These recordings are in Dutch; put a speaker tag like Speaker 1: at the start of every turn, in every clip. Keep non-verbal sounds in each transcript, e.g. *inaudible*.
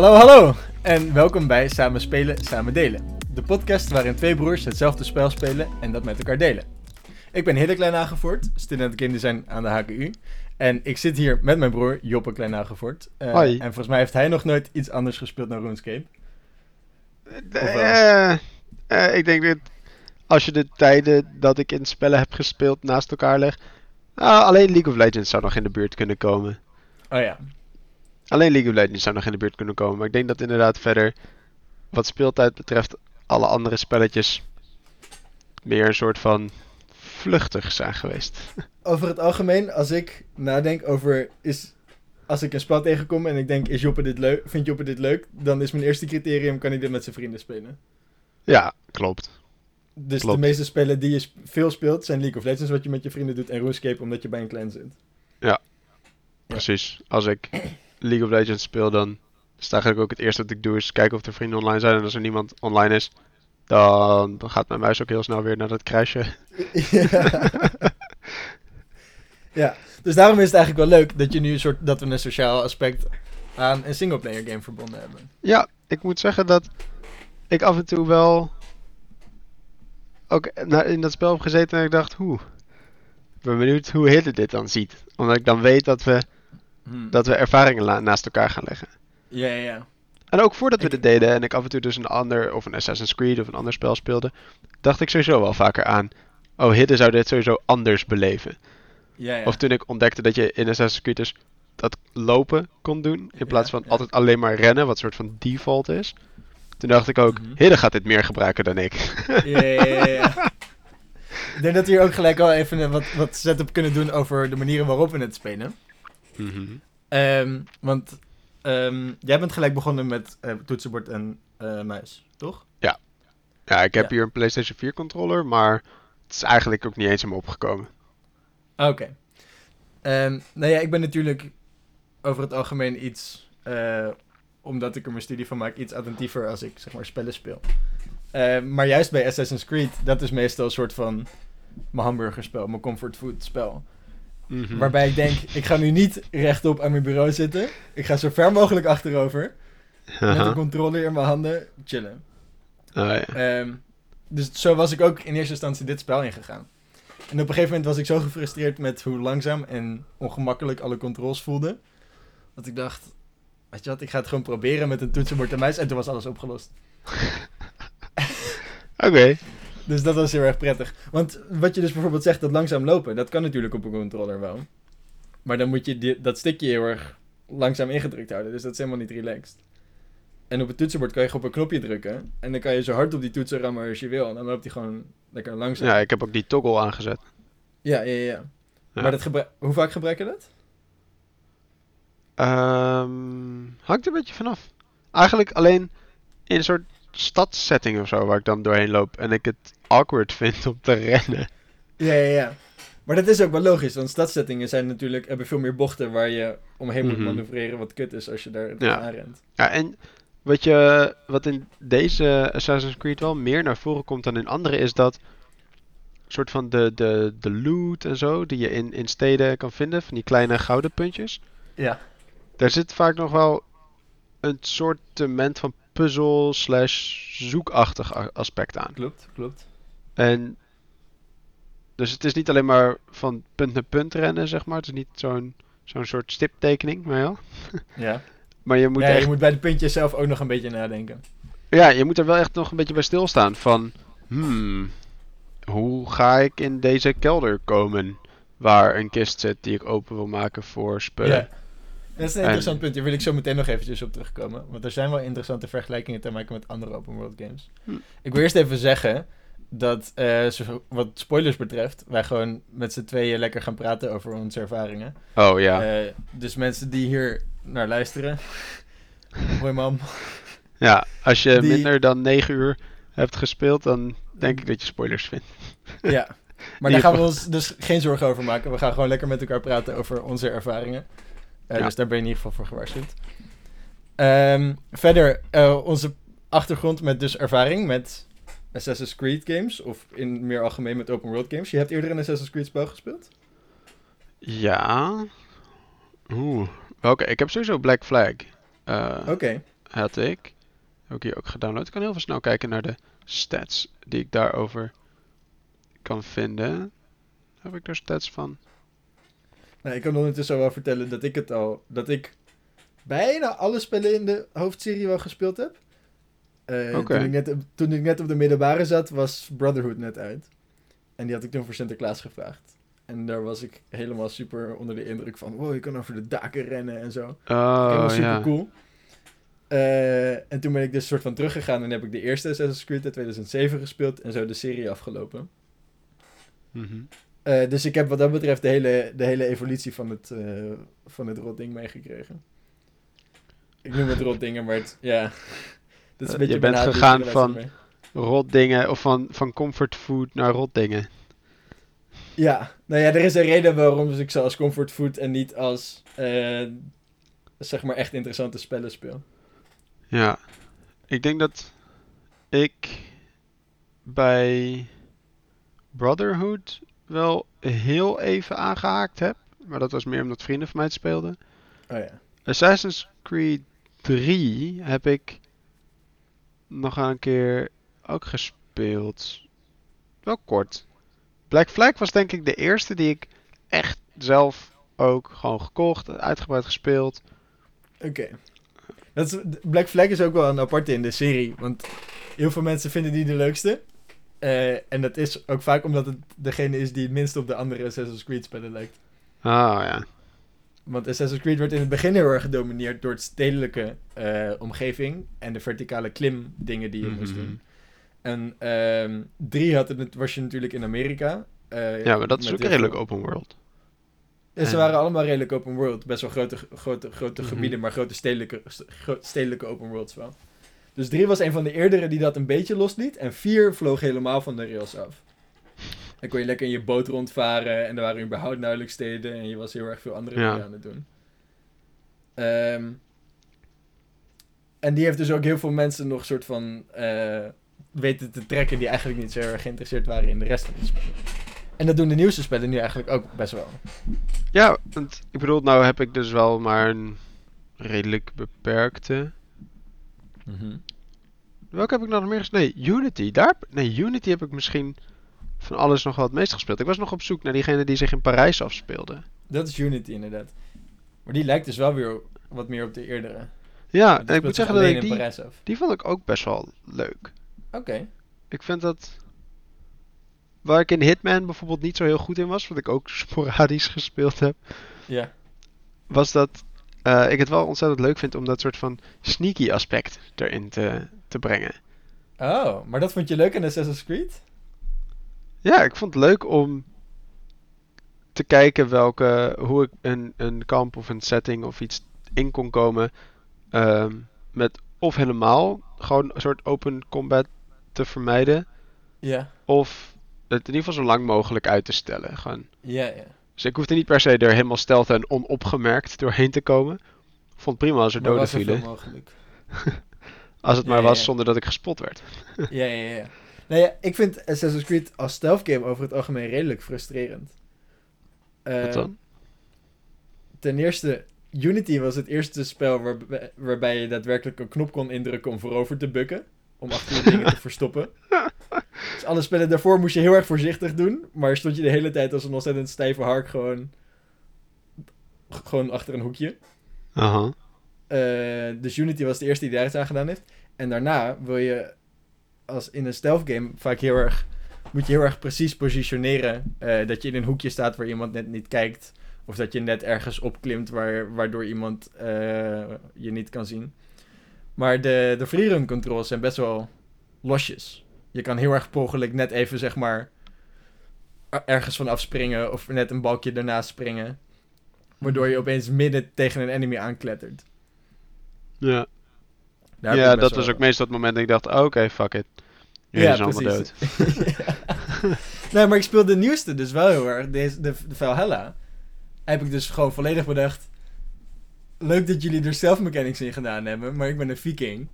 Speaker 1: Hallo, hallo en welkom bij Samen Spelen, Samen Delen. De podcast waarin twee broers hetzelfde spel spelen en dat met elkaar delen. Ik ben Hille Klein student game design aan de HKU. En ik zit hier met mijn broer Joppe Klein Hagevoort. Uh,
Speaker 2: Hoi.
Speaker 1: En volgens mij heeft hij nog nooit iets anders gespeeld dan RuneScape.
Speaker 2: Eh, eh, ik denk dat als je de tijden dat ik in spellen heb gespeeld naast elkaar legt. Nou, alleen League of Legends zou nog in de buurt kunnen komen.
Speaker 1: Oh ja.
Speaker 2: Alleen League of Legends zou nog in de buurt kunnen komen. Maar ik denk dat inderdaad verder, wat speeltijd betreft, alle andere spelletjes meer een soort van vluchtig zijn geweest. *laughs*
Speaker 1: Over het algemeen, als ik nadenk over is. Als ik een spel tegenkom en ik denk, is Joppe dit leuk? Vindt Joppe dit leuk? Dan is mijn eerste criterium, kan hij dit met zijn vrienden spelen?
Speaker 2: Ja, klopt.
Speaker 1: Dus
Speaker 2: Klopt.
Speaker 1: de meeste spellen die je sp- veel speelt zijn League of Legends, wat je met je vrienden doet, en RuneScape, omdat je bij een clan zit.
Speaker 2: Precies. Als ik League of Legends speel, dan is het eigenlijk ook het eerste wat ik doe, is kijken of er vrienden online zijn. En als er niemand online is, dan gaat mijn muis ook heel snel weer naar dat kruisje. *laughs*
Speaker 1: ja. ja, dus daarom is het eigenlijk wel leuk dat je nu een soort dat we een sociaal aspect aan een singleplayer game verbonden hebben.
Speaker 2: Ja, ik moet zeggen dat ik af en toe wel ook in dat spel heb gezeten en ik dacht, hoe. Ik ben benieuwd hoe Hidde dit dan ziet. Omdat ik dan weet dat we,
Speaker 1: Hmm.
Speaker 2: dat we ervaringen naast elkaar gaan leggen.
Speaker 1: Ja, ja, ja.
Speaker 2: En ook voordat we
Speaker 1: Ik-
Speaker 2: dit deden en ik af en toe dus een ander, of een Assassin's Creed of een ander spel speelde, dacht ik sowieso wel vaker aan, oh Hidde zou dit sowieso anders beleven.
Speaker 1: ja, ja.
Speaker 2: Of toen ik ontdekte dat je in Assassin's Creed dus dat lopen kon doen, in plaats
Speaker 1: Ja,
Speaker 2: van
Speaker 1: ja.
Speaker 2: altijd alleen maar rennen, wat soort van default is. Toen dacht ik ook. Hidde gaat dit meer gebruiken dan ik.
Speaker 1: Ja, ja, ja, ja. Ik denk dat we hier ook gelijk al even een wat, wat setup kunnen doen over de manieren waarop we het spelen. Ehm, want ehm, jij bent gelijk begonnen met eh, toetsenbord en eh, muis, toch?
Speaker 2: Ja, ik heb
Speaker 1: Ja.
Speaker 2: hier een PlayStation 4 controller, maar het is eigenlijk ook niet eens in me opgekomen.
Speaker 1: Oké. Ehm, nou ja, ik ben natuurlijk over het algemeen iets, eh, omdat ik er mijn studie van maak, iets attentiever als ik zeg maar spellen speel. Maar juist bij Assassin's Creed, dat is meestal een soort van mijn hamburgerspel, mijn comfort food
Speaker 2: Mhm.
Speaker 1: Waarbij ik denk, ik ga nu niet rechtop aan mijn bureau zitten. Ik ga zo ver mogelijk achterover, met een controller in mijn handen, chillen.
Speaker 2: Oh, ja.
Speaker 1: Ehm, dus zo was ik ook in eerste instantie dit spel ingegaan. En op een gegeven moment was ik zo gefrustreerd met hoe langzaam en ongemakkelijk alle controls voelden. Dat ik dacht, weet je wat, ik ga het gewoon proberen met een toetsenbord en muis. En toen was alles opgelost. *laughs*
Speaker 2: Oké.
Speaker 1: Dus dat was heel erg prettig. Want wat je dus bijvoorbeeld zegt, dat langzaam lopen, dat kan natuurlijk op een controller wel. Maar dan moet je die, dat stikje heel erg langzaam ingedrukt houden. Dus dat is helemaal niet relaxed. En op het toetsenbord kan je gewoon op een knopje drukken. En dan kan je zo hard op die toetsen rammen als je wil. En dan loopt hij gewoon lekker langzaam.
Speaker 2: Ja, ik heb ook die toggle aangezet.
Speaker 1: Ja, ja, ja.
Speaker 2: Ja.
Speaker 1: Maar dat hoe vaak gebruik je dat?
Speaker 2: Ehm hangt er een beetje vanaf. Eigenlijk alleen in een soort stadssetting of zo, waar ik dan doorheen loop en ik het awkward *laughs* vind om te rennen.
Speaker 1: Ja, ja, ja. Maar dat is ook wel logisch, want stadssettingen zijn natuurlijk, hebben veel meer bochten waar je omheen moet
Speaker 2: Mhm.
Speaker 1: manoeuvreren, wat kut is als je daar
Speaker 2: Ja.
Speaker 1: tegenaan rent.
Speaker 2: Ja, en wat, je, wat in deze Assassin's Creed wel meer naar voren komt dan in andere, is dat soort van de, de, de loot en zo, die je in, in steden kan vinden, van die kleine gouden puntjes.
Speaker 1: Ja.
Speaker 2: Daar zit vaak nog wel een soortement van puzzel slash zoekachtig aspect aan.
Speaker 1: Klopt, klopt.
Speaker 2: En dus het is niet alleen maar van punt naar punt rennen, zeg maar. Het is niet zo'n zo'n soort stiptekening, maar ja. *laughs*
Speaker 1: Ja,
Speaker 2: Maar je moet
Speaker 1: ja
Speaker 2: echt
Speaker 1: je moet bij de puntjes zelf ook nog een beetje nadenken.
Speaker 2: Ja, je moet er wel echt nog een beetje bij stilstaan van, hmm, hoe ga ik in deze kelder komen waar een kist zit die ik open wil maken voor spullen?
Speaker 1: Ja. Dat is een
Speaker 2: En-
Speaker 1: interessant punt, daar wil ik zo meteen nog eventjes op terugkomen. Want er zijn wel interessante vergelijkingen te maken met andere open world games.
Speaker 2: Hm.
Speaker 1: Ik wil eerst even zeggen dat, eh, wat spoilers betreft, wij gewoon met z'n tweeën lekker gaan praten over onze ervaringen.
Speaker 2: Oh ja,
Speaker 1: Eh, dus mensen die hier naar luisteren. *laughs* Hoi mam.
Speaker 2: ja, als je
Speaker 1: die-
Speaker 2: minder dan 9 uur hebt gespeeld, dan denk ik dat je spoilers vindt. *laughs*
Speaker 1: Ja. *laughs* Maar daar gaan we ons dus geen zorgen over maken. We gaan gewoon lekker met elkaar praten over onze ervaringen. Eh,
Speaker 2: Ja.
Speaker 1: Dus daar ben je in ieder geval voor gewaarschuwd. Ehm, verder, eh, onze achtergrond met dus ervaring met Assassin's Creed games. Of in meer algemeen met open world games. Je hebt eerder een Assassin's Creed spel gespeeld?
Speaker 2: Ja, oeh, welke? Ik heb sowieso Black Flag. Eh,
Speaker 1: Oké.
Speaker 2: had ik. Heb ik hier ook gedownload. Ik kan heel veel snel kijken naar de stats die ik daarover kan vinden. Heb ik daar stats van?
Speaker 1: Nou, ik kan ondertussen wel vertellen dat ik het al... Dat ik bijna alle spellen in de hoofdserie wel gespeeld heb.
Speaker 2: Oké.
Speaker 1: toen, ik net, op- toen ik net op de middelbare zat, was Brotherhood net uit. En die had ik toen voor Sinterklaas gevraagd. En daar was ik helemaal super onder de indruk van... Wow, je kan over de daken rennen en zo.
Speaker 2: Oh,
Speaker 1: Helemaal super cool. Eh, en toen ben ik dus soort van teruggegaan en heb ik de eerste Assassin's Creed uit 2007 gespeeld en zo de serie afgelopen.
Speaker 2: Mhm.
Speaker 1: Eh, dus ik heb wat dat betreft de hele, de hele evolutie van het, eh van het rotding meegekregen. Ik noem het rotdingen, maar het, ja. *laughs* Dat is
Speaker 2: Eh,
Speaker 1: een beetje
Speaker 2: je bent gegaan van-
Speaker 1: mee.
Speaker 2: Rot dingen, of van, van comfort food naar rot dingen.
Speaker 1: Ja, nou ja, er is een reden waarom ik ze als comfort food en niet als, eh, zeg maar, echt interessante spellen speel.
Speaker 2: Ja, ik denk dat ik bij Brotherhood wel heel even aangehaakt heb. Maar dat was meer omdat vrienden van mij het speelden.
Speaker 1: Oh ja.
Speaker 2: Assassin's Creed 3 heb ik nog een keer ook gespeeld. Wel kort. Black Flag was denk ik de eerste die ik echt zelf ook gewoon gekocht, uitgebreid gespeeld.
Speaker 1: Oké. Dat is- Black Flag is ook wel een aparte in de serie, want heel veel mensen vinden die de leukste. Eh, en dat is ook vaak omdat het degene is die het minst op de andere Assassin's Creed spellen lijkt.
Speaker 2: Ah ja.
Speaker 1: Want Assassin's Creed werd in het begin heel erg gedomineerd door het stedelijke eh, omgeving en de verticale klim dingen die je moest
Speaker 2: Mhm.
Speaker 1: doen. En ehm drie had het, was je natuurlijk in Amerika. eh,
Speaker 2: Ja, maar dat is ook redelijk
Speaker 1: veel-
Speaker 2: open world.
Speaker 1: En ze
Speaker 2: En-
Speaker 1: waren allemaal redelijk open world. Best wel grote, grote, grote
Speaker 2: Mhm.
Speaker 1: gebieden, maar grote stedelijke, stedelijke open worlds wel. Dus 3 was een van de eerdere die dat een beetje losliet. En 4 vloog helemaal van de rails af. Dan kon je lekker in je boot rondvaren. En er waren überhaupt nauwelijks steden. En je was heel erg veel andere
Speaker 2: Ja.
Speaker 1: dingen aan het doen. Ehm, en die heeft dus ook heel veel mensen nog soort van eh, weten te trekken. Die eigenlijk niet zo erg geïnteresseerd waren in de rest van de spellen. En dat doen de nieuwste spellen nu eigenlijk ook best wel.
Speaker 2: Ja, want ik bedoel, nou heb ik dus wel maar een redelijk beperkte. Welke heb ik nou nog meer gespeeld? Nee, Unity. Daar, nee, Unity heb ik misschien van alles nog wel het meest gespeeld. Ik was nog op zoek naar diegene die zich in Parijs afspeelde.
Speaker 1: Dat is Unity inderdaad. Maar die lijkt dus wel weer wat meer op de eerdere.
Speaker 2: Ja, en ik moet zeggen dat ik die, die vond ik ook best wel leuk.
Speaker 1: Oké.
Speaker 2: Ik vind dat... Waar ik in Hitman bijvoorbeeld niet zo heel goed in was, wat ik ook *laughs* sporadisch gespeeld heb,
Speaker 1: Ja.
Speaker 2: was dat eh, ik het wel ontzettend leuk vind om dat soort van sneaky aspect erin te, te brengen.
Speaker 1: Oh, maar dat vond je leuk aan Assassin's Creed?
Speaker 2: Ja, ik vond het leuk om te kijken welke, hoe ik een, een kamp of een setting of iets in kon komen. ehm, met of helemaal gewoon een soort open combat te vermijden.
Speaker 1: Ja.
Speaker 2: Of het in ieder geval zo lang mogelijk uit te stellen. Gewoon.
Speaker 1: Ja, ja.
Speaker 2: Dus ik hoefde niet per se er helemaal stealth en onopgemerkt doorheen te komen. Ik vond het prima als er
Speaker 1: Maar
Speaker 2: doden vielen.
Speaker 1: mogelijk. *laughs*
Speaker 2: Als het
Speaker 1: Ja,
Speaker 2: maar was
Speaker 1: ja.
Speaker 2: zonder dat ik gespot werd. *laughs*
Speaker 1: ja, ja, ja. Nou ja, ik vind Assassin's Creed als stealth game over het algemeen redelijk frustrerend. Eh,
Speaker 2: Wat dan?
Speaker 1: Ten eerste, Unity was het eerste spel waarbij, waarbij je daadwerkelijk een knop kon indrukken om voorover te bukken. Om achter je *laughs* dingen te verstoppen. Dus alle spellen daarvoor moest je heel erg voorzichtig doen. Maar stond je de hele tijd als een ontzettend stijve hark gewoon, gewoon achter een hoekje.
Speaker 2: Aha.
Speaker 1: Eh, dus Unity was de eerste die daar iets aan gedaan heeft. En daarna wil je als in een stealth game vaak heel erg moet je heel erg precies positioneren eh, dat je in een hoekje staat waar iemand net niet kijkt of dat je net ergens opklimt waar, waardoor iemand eh, je niet kan zien. Maar de, de freerun controls zijn best wel losjes. Je kan heel erg per ongeluk net even zeg maar er- ergens van afspringen of net een balkje ernaast springen. Waardoor je opeens midden tegen een enemy aanklettert.
Speaker 2: Ja,
Speaker 1: Daar
Speaker 2: ja dat was ook meestal het moment dat ik dacht, oh, oké, fuck it. Jullie
Speaker 1: Ja,
Speaker 2: zijn allemaal dood. *laughs* *laughs*
Speaker 1: nee, maar ik speel de nieuwste dus wel heel erg. Deze, de, de Valhalla. Heb ik dus gewoon volledig bedacht. Leuk dat jullie er zelf mechanics in gedaan hebben, maar ik ben een viking.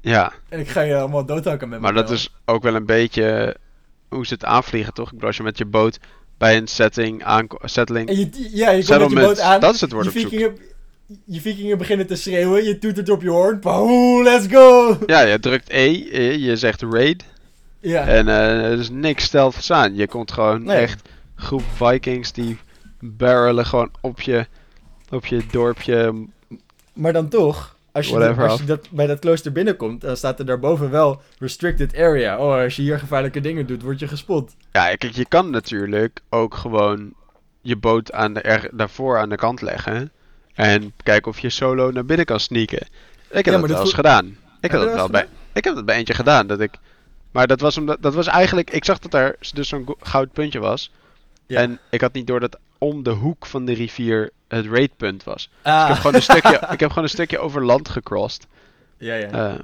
Speaker 2: Ja,
Speaker 1: En ik ga je allemaal doodhakken met
Speaker 2: maar dat is ook wel een beetje hoe ze het aanvliegen, toch? Ik bedoel, als je met je boot bij een setting aanko- settling...
Speaker 1: En je, ja, je komt met je boot aan.
Speaker 2: dat is het woord
Speaker 1: je
Speaker 2: op zoek.
Speaker 1: viking, heb- je vikingen beginnen te schreeuwen, je toetert op je hoorn, poeh, let's go!
Speaker 2: Ja, je drukt E, eh, je zegt raid.
Speaker 1: Ja,
Speaker 2: En eh, er is niks stealths aan. Je komt gewoon
Speaker 1: Nee.
Speaker 2: echt groep Vikings die barrelen gewoon op je, op je dorpje.
Speaker 1: maar dan toch, als je,
Speaker 2: Whatever
Speaker 1: als
Speaker 2: af.
Speaker 1: je dat, bij dat klooster binnenkomt, dan staat er daarboven wel restricted area. Oh, als je hier gevaarlijke dingen doet, word je gespot.
Speaker 2: Ja, kijk, je kan natuurlijk ook gewoon je boot aan de, er, daarvoor aan de kant leggen. En kijken of je solo naar binnen kan sneaken. Ik heb
Speaker 1: Ja,
Speaker 2: dat wel eens
Speaker 1: voel-
Speaker 2: gedaan. Ik
Speaker 1: Heb
Speaker 2: dat wel bij, ik heb dat bij eentje gedaan. Dat ik, maar dat was, omdat, dat was eigenlijk... Ik zag dat er dus zo'n go- goud puntje was.
Speaker 1: Ja.
Speaker 2: En ik had niet door dat om de hoek van de rivier het raidpunt was.
Speaker 1: Ah.
Speaker 2: Ik heb gewoon een stukje, *laughs* ik heb gewoon een stukje over land gecrossed.
Speaker 1: Ja, ja.
Speaker 2: Eh,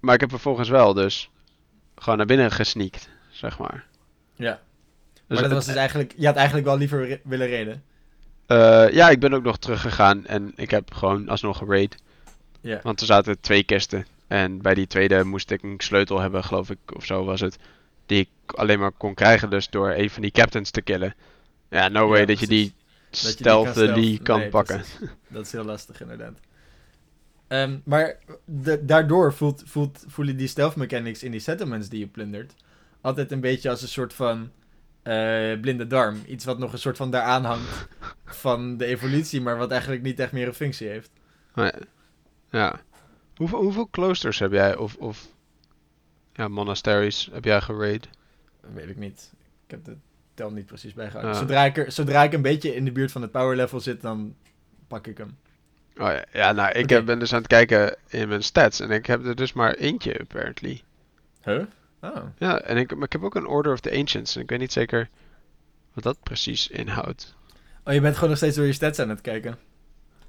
Speaker 2: maar ik heb vervolgens wel dus gewoon naar binnen gesneakt, zeg maar.
Speaker 1: ja.
Speaker 2: Dus
Speaker 1: maar dat was dus eigenlijk, je had eigenlijk wel liever re- willen reden.
Speaker 2: eh, ja, ik ben ook nog teruggegaan en ik heb gewoon alsnog geraid.
Speaker 1: Ja.
Speaker 2: Want er zaten twee kisten. En bij die tweede moest ik een sleutel hebben, geloof ik, of zo was het. Die ik alleen maar kon krijgen dus door een van die captains te killen. Ja, no way
Speaker 1: Ja,
Speaker 2: dat je die
Speaker 1: Dat je die
Speaker 2: stealthily
Speaker 1: stealth-
Speaker 2: kan
Speaker 1: nee,
Speaker 2: pakken.
Speaker 1: precies. *laughs* Dat is heel lastig, inderdaad. Ehm, maar de- daardoor voelt, voelt, voelen die stealth mechanics in die settlements die je plundert altijd een beetje als een soort van eh, blinde darm. Iets wat nog een soort van daaraan hangt van de evolutie, maar wat eigenlijk niet echt meer een functie heeft.
Speaker 2: Maar, ja. Hoeveel, hoeveel kloosters heb jij, of, of ja, monasteries heb jij geraid?
Speaker 1: Dat weet ik niet. Ik heb de tel niet precies bijgehouden.
Speaker 2: Ja.
Speaker 1: Zodra, ik er, zodra ik een beetje in de buurt van het power level zit, dan pak ik hem.
Speaker 2: Oh ja, ja nou, ik ben dus aan het kijken in mijn stats en ik heb er dus maar eentje, apparently.
Speaker 1: Huh? Oh.
Speaker 2: Ja, en ik, maar ik heb ook een Order of the Ancients en ik weet niet zeker wat dat precies inhoudt.
Speaker 1: oh, je bent gewoon nog steeds door je stats aan het kijken.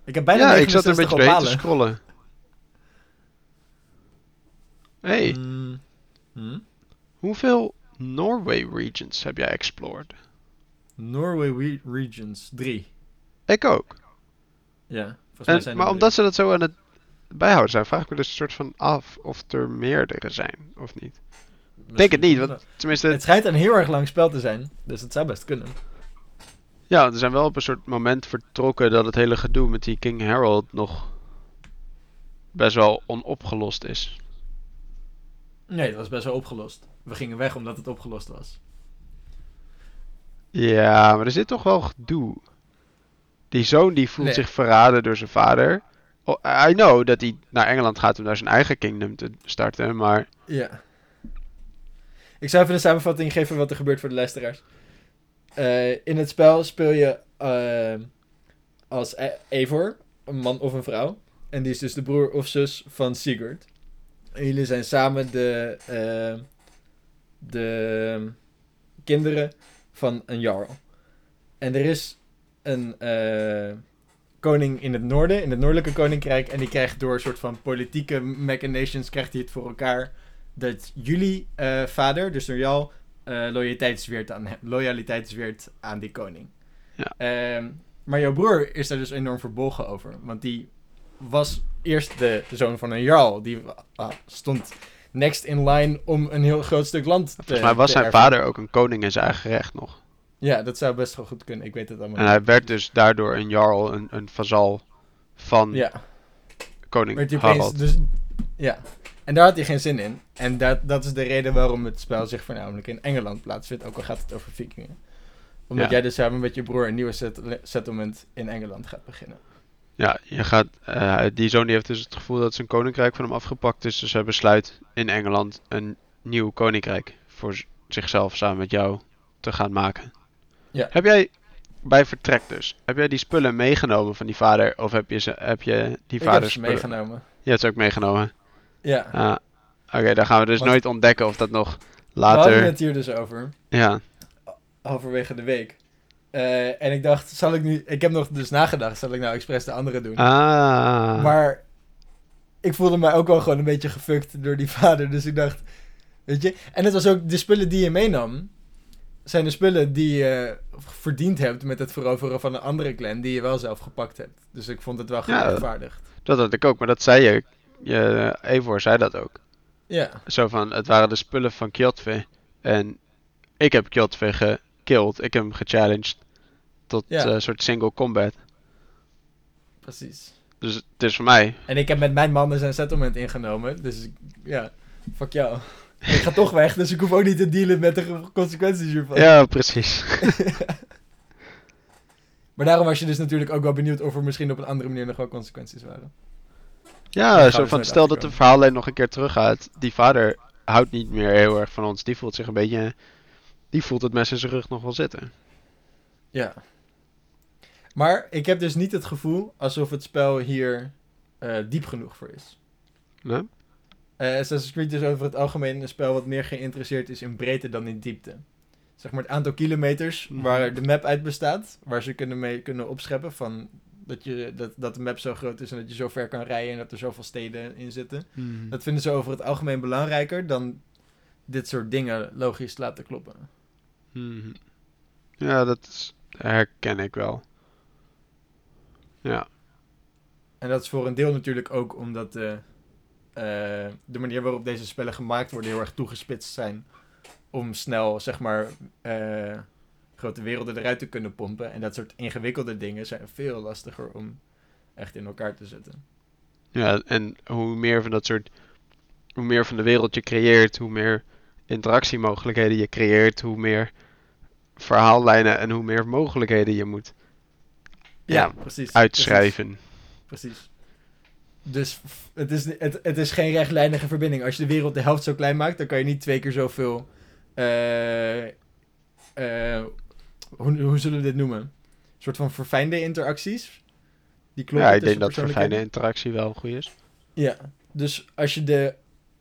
Speaker 1: Ik heb bijna
Speaker 2: ja, ik zat er een
Speaker 1: 69
Speaker 2: beetje doorheen te scrollen. Hey.
Speaker 1: Hm?
Speaker 2: hoeveel Norway regions heb jij explored?
Speaker 1: Norway re- Regions 3.
Speaker 2: Ik ook.
Speaker 1: Ja, volgens mij
Speaker 2: En,
Speaker 1: zijn
Speaker 2: maar
Speaker 1: er
Speaker 2: omdat ze dat zo aan het bijhouden zijn, vraag ik me dus een soort van af of er meerdere zijn, of niet. Ik denk het niet, want tenminste,
Speaker 1: Het schijnt een heel erg lang spel te zijn, dus het zou best kunnen.
Speaker 2: ja, we zijn wel op een soort moment vertrokken dat het hele gedoe met die King Harold nog best wel onopgelost is.
Speaker 1: Nee, dat was best wel opgelost. We gingen weg omdat het opgelost was.
Speaker 2: Ja, maar er zit toch wel gedoe. Die zoon die voelt
Speaker 1: Nee.
Speaker 2: zich verraden door zijn vader. Oh, I know dat hij naar Engeland gaat om daar zijn eigen kingdom te starten, maar
Speaker 1: Ja. Ik zou even een samenvatting geven wat er gebeurt voor de luisteraars. Eh, in het spel speel je eh, als E- Eivor, een man of een vrouw. En die is dus de broer of zus van Sigurd. En jullie zijn samen de, eh, de kinderen van een jarl. En er is een eh, koning in het noorden, in het noordelijke koninkrijk. En die krijgt door een soort van politieke machinations, krijgt hij het voor elkaar dat jullie eh, vader, dus door jou, eh loyaliteit zweert aan hem, loyaliteit zweert aan die koning.
Speaker 2: Ja.
Speaker 1: Ehm, maar jouw broer is daar dus enorm verbolgen over, want die was eerst de zoon van een jarl, die ah, stond next in line om een heel groot stuk land te
Speaker 2: volgens mij was zijn
Speaker 1: erven.
Speaker 2: vader ook een koning in zijn eigen recht nog.
Speaker 1: Ja, dat zou best wel goed kunnen. Ik weet het allemaal
Speaker 2: En hij werd dus daardoor een jarl, een, een vazal van.
Speaker 1: Ja,
Speaker 2: koning
Speaker 1: werd
Speaker 2: Harald.
Speaker 1: dus, ja. En daar had hij geen zin in. En dat, dat is de reden waarom het spel zich voornamelijk in Engeland plaatsvindt, ook al gaat het over vikingen. Omdat
Speaker 2: Ja.
Speaker 1: jij dus samen met je broer een nieuwe set- settlement in Engeland gaat beginnen.
Speaker 2: Ja, je gaat, eh, die zoon die heeft dus het gevoel dat zijn koninkrijk van hem afgepakt is. Dus hij besluit in Engeland een nieuw koninkrijk voor zichzelf samen met jou te gaan maken.
Speaker 1: Ja.
Speaker 2: Heb jij bij vertrek dus, heb jij die spullen meegenomen van die vader? Of heb je, ze, heb je die
Speaker 1: Ik heb
Speaker 2: vader
Speaker 1: ze meegenomen.
Speaker 2: Je hebt ze ook meegenomen.
Speaker 1: Ja.
Speaker 2: Ah, Oké, dan gaan we dus
Speaker 1: Want-
Speaker 2: nooit ontdekken of dat nog
Speaker 1: We hadden
Speaker 2: later...
Speaker 1: het hier dus over,
Speaker 2: Ja,
Speaker 1: halverwege de week. Eh, en ik dacht, zal ik nu... Ik heb nog dus nagedacht, zal ik nou expres de andere doen?
Speaker 2: ah.
Speaker 1: Maar ik voelde mij ook wel gewoon een beetje gefukt door die vader. Dus ik dacht, weet je. En het was ook de spullen die je meenam. Zijn de spullen die je verdiend hebt met het veroveren van een andere clan. Die je wel zelf gepakt hebt. Dus ik vond het wel
Speaker 2: Ja.
Speaker 1: gerechtvaardigd.
Speaker 2: Dat had ik ook, maar dat zei je. je Eivor zei dat ook.
Speaker 1: Ja.
Speaker 2: Zo van, het waren de spullen van Kjotve. En ik heb Kjotve gekilled. Ik heb hem gechallenged tot
Speaker 1: Ja.
Speaker 2: eh, een soort single combat.
Speaker 1: Precies.
Speaker 2: Dus het is voor mij.
Speaker 1: En ik heb met mijn mannen zijn settlement ingenomen. Dus ja, fuck jou. Ik ga toch weg, dus ik hoef ook niet te dealen met de consequenties hiervan.
Speaker 2: Ja, precies. *laughs*
Speaker 1: Maar daarom was je dus natuurlijk ook wel benieuwd of er misschien op een andere manier nog wel consequenties waren.
Speaker 2: Ja, zo van stel dat de verhaallijn nog een keer teruggaat. Die vader houdt niet meer heel erg van ons. Die voelt zich een beetje. Die voelt het mes in zijn rug nog wel zitten.
Speaker 1: Ja. Maar ik heb dus niet het gevoel alsof het spel hier eh, diep genoeg voor is.
Speaker 2: Nee?
Speaker 1: Eh Assassin's Creed is over het algemeen een spel wat meer geïnteresseerd is in breedte dan in diepte. Zeg maar het aantal kilometers
Speaker 2: Mhm.
Speaker 1: waar de map uit bestaat, waar ze kunnen mee kunnen opscheppen van dat, je, dat, dat de map zo groot is en dat je zo ver kan rijden en dat er zoveel steden in zitten. Dat vinden ze over het algemeen belangrijker dan dit soort dingen logisch te laten kloppen.
Speaker 2: Mhm. Ja, dat is- herken ik wel. Ja.
Speaker 1: En dat is voor een deel natuurlijk ook omdat de, eh, de manier waarop deze spellen gemaakt worden heel erg toegespitst zijn. Om snel, zeg maar, eh, grote werelden eruit te kunnen pompen. En dat soort ingewikkelde dingen zijn veel lastiger om echt in elkaar te zetten.
Speaker 2: Ja, en hoe meer van dat soort. Hoe meer van de wereld je creëert, hoe meer interactiemogelijkheden je creëert, hoe meer verhaallijnen en hoe meer mogelijkheden je moet Ja,
Speaker 1: precies.
Speaker 2: uitschrijven.
Speaker 1: Precies. precies. Dus het is, het, het is geen rechtlijnige verbinding. Als je de wereld de helft zo klein maakt, dan kan je niet twee keer zoveel. eh eh, hoe, hoe zullen we dit noemen? Een soort van verfijnde interacties. Die kloppen
Speaker 2: Ja, ik denk dat verfijnde interactie wel goed is.
Speaker 1: Ja, dus als je, de,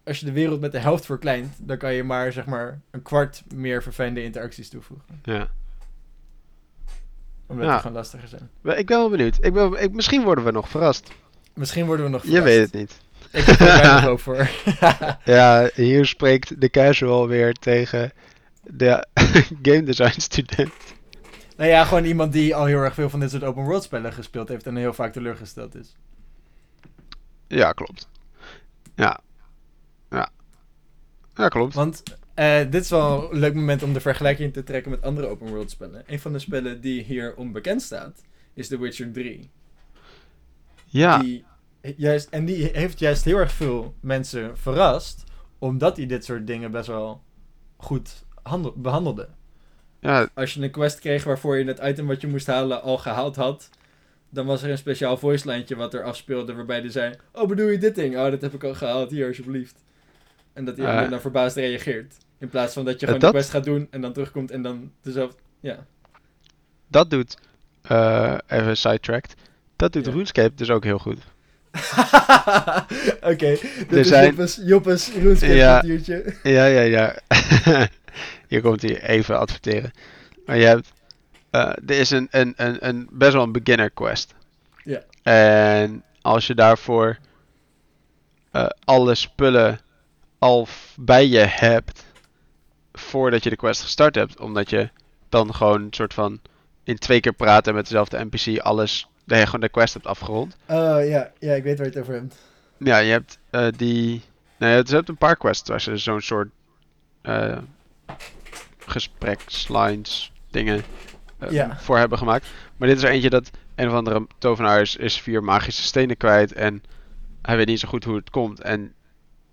Speaker 1: als je de wereld met de helft verkleint, dan kan je maar zeg maar een kwart meer verfijnde interacties toevoegen.
Speaker 2: Ja.
Speaker 1: Omdat
Speaker 2: Ja.
Speaker 1: die gewoon lastiger zijn.
Speaker 2: Ik ben wel benieuwd. Ik ben, ik, misschien worden we nog verrast.
Speaker 1: Misschien worden we nog
Speaker 2: Je
Speaker 1: verrast.
Speaker 2: weet het niet.
Speaker 1: Ik heb er weinig hoop voor. *laughs*
Speaker 2: Ja, hier spreekt de casual weer tegen de *laughs* game design student.
Speaker 1: Nou ja, gewoon iemand die al heel erg veel van dit soort open world spellen gespeeld heeft en heel vaak teleurgesteld is.
Speaker 2: Ja, klopt. Ja. Ja, klopt.
Speaker 1: Want eh, dit is wel een leuk moment om de vergelijking te trekken met andere open world spellen. Een van de spellen die hier onbekend staat, is The Witcher 3.
Speaker 2: Ja,
Speaker 1: Die juist, en die heeft juist heel erg veel mensen verrast, omdat hij dit soort dingen best wel goed handel- behandelde.
Speaker 2: ja,
Speaker 1: Als je een quest kreeg waarvoor je het item wat je moest halen al gehaald had, dan was er een speciaal voice lijntje wat er afspeelde waarbij er zei: Oh, bedoel je dit ding? Oh, dat heb ik al gehaald, hier alsjeblieft. En dat hij
Speaker 2: Eh.
Speaker 1: alleen dan verbaasd reageert. In plaats van dat je
Speaker 2: Eh,
Speaker 1: gewoon
Speaker 2: dat-
Speaker 1: de quest gaat doen en dan terugkomt en dan dezelfde. Ja.
Speaker 2: dat doet, eh, even sidetracked, dat doet
Speaker 1: Ja.
Speaker 2: RuneScape dus ook heel goed. *laughs*
Speaker 1: Oké,
Speaker 2: Er
Speaker 1: is
Speaker 2: zijn-
Speaker 1: Joppes, Joppes RuneScape
Speaker 2: Ja. *laughs* Ja, ja, ja. *laughs* Hier komt hij even adverteren. Maar je hebt, eh, er is een, een, een, een best wel een beginner quest.
Speaker 1: Ja.
Speaker 2: En als je daarvoor alle spullen al bij je hebt voordat je de quest gestart hebt, omdat je dan gewoon een soort van in twee keer praten met dezelfde NPC alles, dat je gewoon de quest hebt afgerond.
Speaker 1: Oh ja, ja, ik weet waar je het over hebt.
Speaker 2: Ja, je hebt eh, die. Nee, je hebt een paar quests waar ze zo'n soort eh gesprekslines dingen eh,
Speaker 1: Ja.
Speaker 2: voor hebben gemaakt. Maar dit is er eentje dat een of andere tovenaar is, is vier magische stenen kwijt en hij weet niet zo goed hoe het komt. En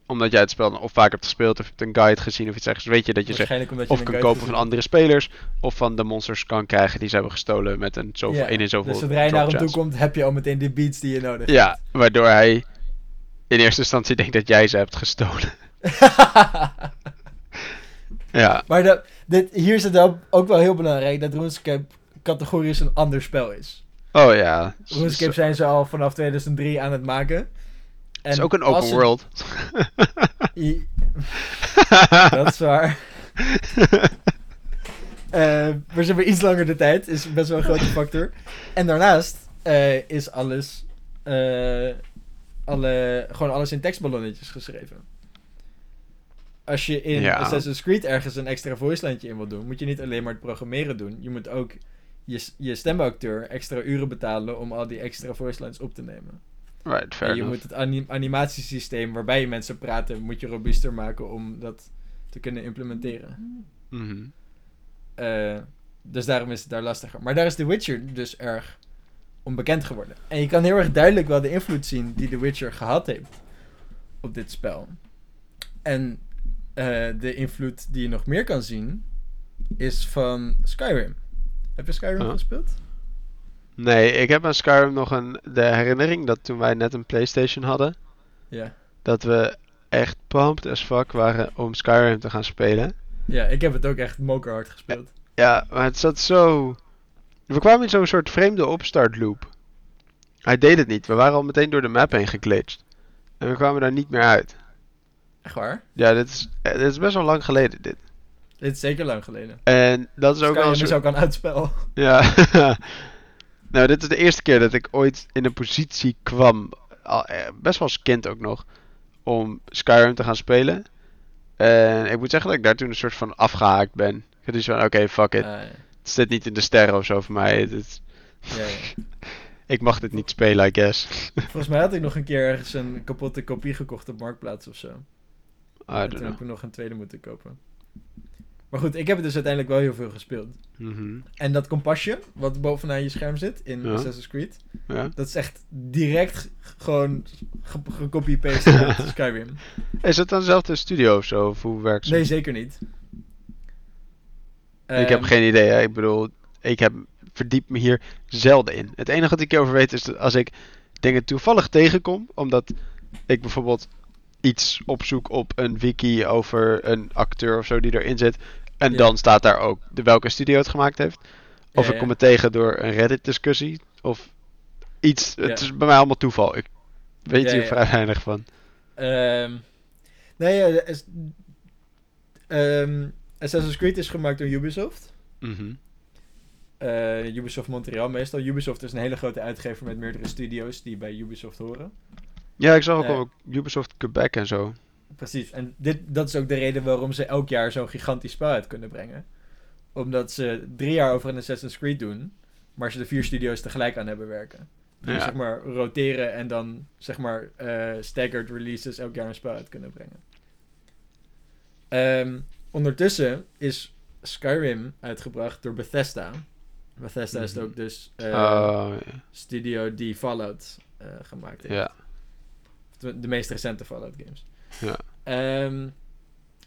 Speaker 2: omdat jij het spel of vaak hebt gespeeld of je hebt een guide gezien of iets ergens, weet je dat je ze of kan kopen van andere spelers of van de monsters kan krijgen die ze hebben gestolen met een zoveel, één in zoveel
Speaker 1: Dus zodra je naar hem toe komt, heb je al meteen de beats die je nodig hebt.
Speaker 2: Ja, waardoor hij in eerste instantie denkt dat jij ze hebt gestolen. *laughs* Ja,
Speaker 1: maar dat, dit, hier is het ook, ook wel heel belangrijk dat RuneScape categorisch een ander spel is.
Speaker 2: oh ja.
Speaker 1: RuneScape zijn ze al vanaf 2003 aan het maken. En
Speaker 2: Het is ook een open world. *laughs*
Speaker 1: Dat is waar. *laughs* Eh, maar ze hebben iets langer de tijd, is best wel een grote factor. En daarnaast eh, is alles, eh, alle, gewoon alles in tekstballonnetjes geschreven. Als je in
Speaker 2: Ja.
Speaker 1: Assassin's Creed ergens een extra voice lijntje in wil doen, moet je niet alleen maar het programmeren doen. Je moet ook je, je stemacteur extra uren betalen om al die extra voice lines op te nemen.
Speaker 2: Right, fair
Speaker 1: En je
Speaker 2: enough.
Speaker 1: moet het anim- animatiesysteem waarbij je mensen praten, moet je robuuster maken om dat te kunnen implementeren.
Speaker 2: Mhm.
Speaker 1: Eh, dus daarom is het daar lastiger. Maar daar is The Witcher dus erg onbekend geworden. En je kan heel erg duidelijk wel de invloed zien die The Witcher gehad heeft op dit spel. En eh, de invloed die je nog meer kan zien is van Skyrim. Heb je Skyrim
Speaker 2: Oh.
Speaker 1: gespeeld?
Speaker 2: Nee, ik heb aan Skyrim nog een, de herinnering dat toen wij net een PlayStation hadden,
Speaker 1: Ja.
Speaker 2: dat we echt pumped as fuck waren om Skyrim te gaan spelen.
Speaker 1: Ja, ik heb het ook echt mokerhard gespeeld.
Speaker 2: Ja, maar het zat zo. We kwamen in zo'n soort vreemde opstart loop. Hij deed het niet. We waren al meteen door de map heen geglitcht. En we kwamen daar niet meer uit.
Speaker 1: Echt waar?
Speaker 2: Ja, dit is, eh, dit is best wel lang geleden, dit.
Speaker 1: Dit is zeker lang geleden.
Speaker 2: En dat is ook wel
Speaker 1: Skyrim
Speaker 2: een
Speaker 1: is
Speaker 2: soort...
Speaker 1: ook een uitspel.
Speaker 2: Ja. *laughs* nou, dit is de eerste keer dat ik ooit in een positie kwam, al, eh, best wel als kind ook nog, om Skyrim te gaan spelen. En ik moet zeggen dat ik daar toen een soort van afgehaakt ben. Ik had iets van, oké, fuck it.
Speaker 1: Ah, ja.
Speaker 2: Het zit niet in de sterren of zo voor mij.
Speaker 1: Ja, ja. *laughs*
Speaker 2: ik mag dit niet spelen, I guess. *laughs*
Speaker 1: Volgens mij had ik nog een keer ergens een kapotte kopie gekocht op Marktplaats of zo.
Speaker 2: I
Speaker 1: En
Speaker 2: don't
Speaker 1: toen
Speaker 2: know.
Speaker 1: heb ik nog een tweede moeten kopen. Maar goed, ik heb het dus uiteindelijk wel heel veel gespeeld.
Speaker 2: Mhm.
Speaker 1: En dat kompasje, wat bovenaan je scherm zit in
Speaker 2: Ja.
Speaker 1: Assassin's Creed,
Speaker 2: Ja.
Speaker 1: dat is echt direct gewoon ge- gecopy-paste uit *laughs* Skyrim.
Speaker 2: Is het dan dezelfde studio of zo? Of hoe werkt het?
Speaker 1: Nee, zeker niet.
Speaker 2: ik heb
Speaker 1: Ehm,
Speaker 2: geen idee. Hè. Ik bedoel, ik heb verdiep me hier zelden in. Het enige wat ik hierover weet is dat als ik dingen toevallig tegenkom, omdat ik bijvoorbeeld iets opzoek op een wiki over een acteur of zo die erin zit, en
Speaker 1: Ja.
Speaker 2: dan staat daar ook de welke studio het gemaakt heeft. Of
Speaker 1: Ja,
Speaker 2: ik kom het tegen door een Reddit-discussie of iets. Het is bij mij allemaal toeval. Ik weet hier vrij weinig van.
Speaker 1: Ehm, nee, is- ehm, Assassin's Creed is gemaakt door Ubisoft.
Speaker 2: Mhm.
Speaker 1: Eh, Ubisoft Montreal meestal. Ubisoft is een hele grote uitgever met meerdere studio's die bij Ubisoft horen.
Speaker 2: Ja, ik zag ook al Ubisoft Quebec en zo.
Speaker 1: Precies. En dit, dat is ook de reden waarom ze elk jaar zo'n gigantisch spel uit kunnen brengen. Omdat ze drie jaar over een Assassin's Creed doen, maar ze de vier studio's tegelijk aan hebben werken.
Speaker 2: Ja.
Speaker 1: zeg maar roteren en dan zeg maar eh, staggered releases elk jaar een spel uit kunnen brengen. Ehm, ondertussen is Skyrim uitgebracht door Bethesda. Bethesda is
Speaker 2: Mhm.
Speaker 1: ook dus eh,
Speaker 2: Oh,
Speaker 1: studio die Fallout eh, gemaakt heeft.
Speaker 2: ja.
Speaker 1: De de meest recente Fallout games.
Speaker 2: Ja.
Speaker 1: Ehm,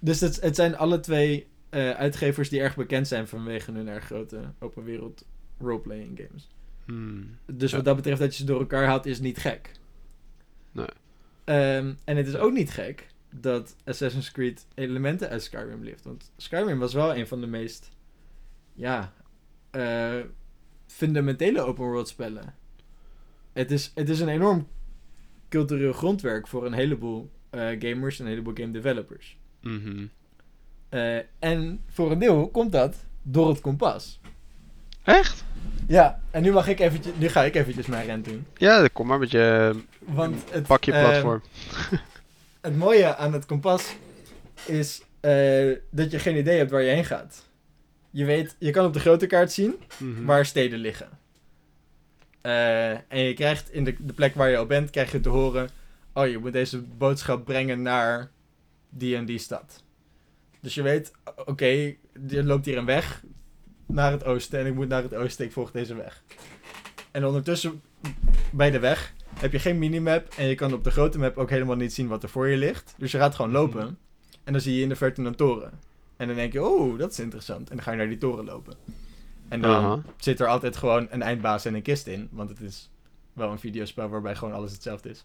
Speaker 1: dus het, het zijn alle twee eh, uitgevers die erg bekend zijn vanwege hun erg grote open wereld roleplaying games.
Speaker 2: Hmm.
Speaker 1: Dus
Speaker 2: Ja.
Speaker 1: wat dat betreft dat je ze door elkaar haalt is niet gek.
Speaker 2: Nee.
Speaker 1: Ehm, en het is ook niet gek dat Assassin's Creed elementen uit Skyrim lift. Want Skyrim was wel een van de meest ja, eh, fundamentele open world spellen. Het is, het is een enorm cultureel grondwerk voor een heleboel eh, gamers en een heleboel game developers.
Speaker 2: Mhm.
Speaker 1: Eh, en voor een deel komt dat door het kompas.
Speaker 2: Echt?
Speaker 1: Ja, en nu, mag ik eventjes, nu ga ik eventjes mijn rent doen.
Speaker 2: Ja, kom maar met je
Speaker 1: Want het,
Speaker 2: pakje
Speaker 1: eh,
Speaker 2: platform. *laughs*
Speaker 1: het mooie aan het kompas is dat je geen idee hebt waar je heen gaat. Je weet, je kan op de grote kaart zien
Speaker 2: Mhm.
Speaker 1: waar steden liggen. En je krijgt in de, de plek waar je al bent, krijg je te horen... Oh, je moet deze boodschap brengen naar die en die stad. Dus je weet, oké, je loopt hier een weg naar het oosten en ik moet naar het oosten, ik volg deze weg. En ondertussen, bij de weg, heb je geen minimap en je kan op de grote map ook helemaal niet zien wat er voor je ligt. Dus je gaat gewoon lopen en dan zie je in de verte een toren. En dan denk je, oh, dat is interessant. En dan ga je naar die toren lopen. En dan zit er altijd gewoon een eindbaas en een kist in. Want het is wel een videospel waarbij gewoon alles hetzelfde is.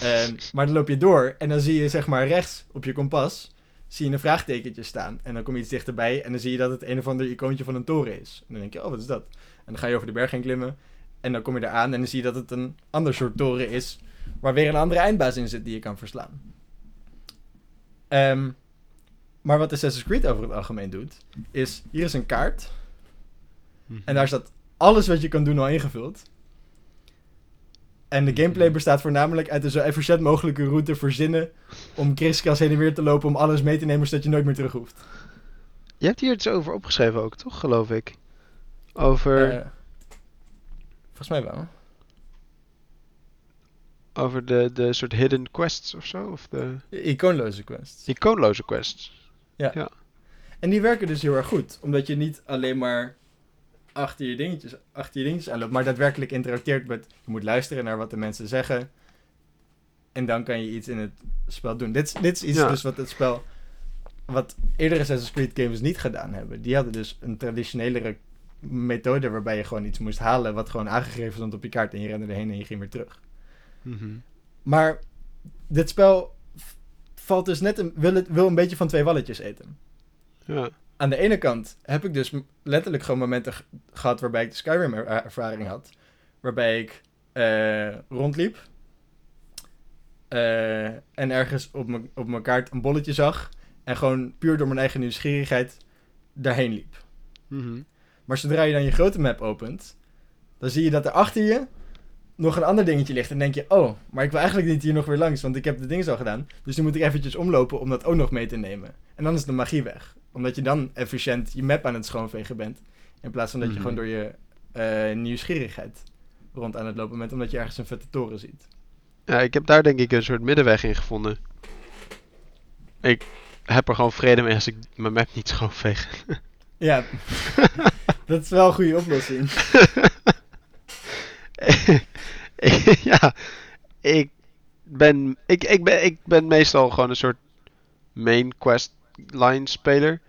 Speaker 1: Ehm, maar dan loop je door en dan zie je zeg maar rechts op je kompas... zie je een vraagtekentje staan. En dan kom je iets dichterbij en dan zie je dat het een of ander icoontje van een toren is. En dan denk je, oh, wat is dat? En dan ga je over de berg heen klimmen. En dan kom je eraan en dan zie je dat het een ander soort toren is... waar weer een andere eindbaas in zit die je kan verslaan. Ehm, maar wat Assassin's Creed over het algemeen doet... is, hier is een kaart...
Speaker 2: Mhm.
Speaker 1: En daar staat alles wat je kan doen al ingevuld. En de gameplay bestaat voornamelijk uit een zo efficiënt mogelijke route verzinnen. om kriskras heen en weer te lopen om alles mee te nemen zodat je nooit meer terug hoeft.
Speaker 2: Je hebt hier iets over opgeschreven ook, toch, geloof ik? Over,
Speaker 1: Eh, volgens mij wel.
Speaker 2: over de, de soort hidden quests of zo? Of de
Speaker 1: Icoonloze quests. Achter je dingetjes, achter je dingetjes aanloopt, maar daadwerkelijk interacteert met, je moet luisteren naar wat de mensen zeggen. En dan kan je iets in het spel doen. Dit, is- dit is iets
Speaker 2: Ja.
Speaker 1: dus wat het spel, wat eerdere Assassin's Creed games niet gedaan hebben. Die hadden dus een traditionelere methode waarbij je gewoon iets moest halen wat gewoon aangegeven stond op je kaart en je rende erheen en je ging weer terug.
Speaker 2: Mhm.
Speaker 1: Maar dit spel valt dus net een, wil, het, wil een beetje van twee walletjes eten.
Speaker 2: Ja.
Speaker 1: Aan de ene kant heb ik dus letterlijk gewoon momenten gehad waarbij ik de Skyrim-ervaring had. Waarbij ik eh, rondliep. eh, en ergens op mijn op mijn kaart een bolletje zag. En gewoon puur door mijn eigen nieuwsgierigheid daarheen liep.
Speaker 2: Mhm.
Speaker 1: Maar zodra je dan je grote map opent, dan zie je dat er achter je nog een ander dingetje ligt. En denk je, oh, maar ik wil eigenlijk niet hier nog weer langs, want ik heb de dingen al gedaan. Dus nu moet ik eventjes omlopen om dat ook nog mee te nemen. En dan is de magie weg. Omdat je dan efficiënt je map aan het schoonvegen bent. In plaats van dat je
Speaker 2: Mhm.
Speaker 1: gewoon door je eh, nieuwsgierigheid rond aan het lopen bent, omdat je ergens een vette toren ziet.
Speaker 2: Ja, ik heb daar denk ik een soort middenweg in gevonden. Ik heb er gewoon vrede mee als ik mijn map niet schoonveeg. *laughs* *laughs*
Speaker 1: Ja, dat is wel een goede oplossing. *laughs*
Speaker 2: ja, ik ben, ik, ik, ben, ik ben meestal gewoon een soort main quest line speler.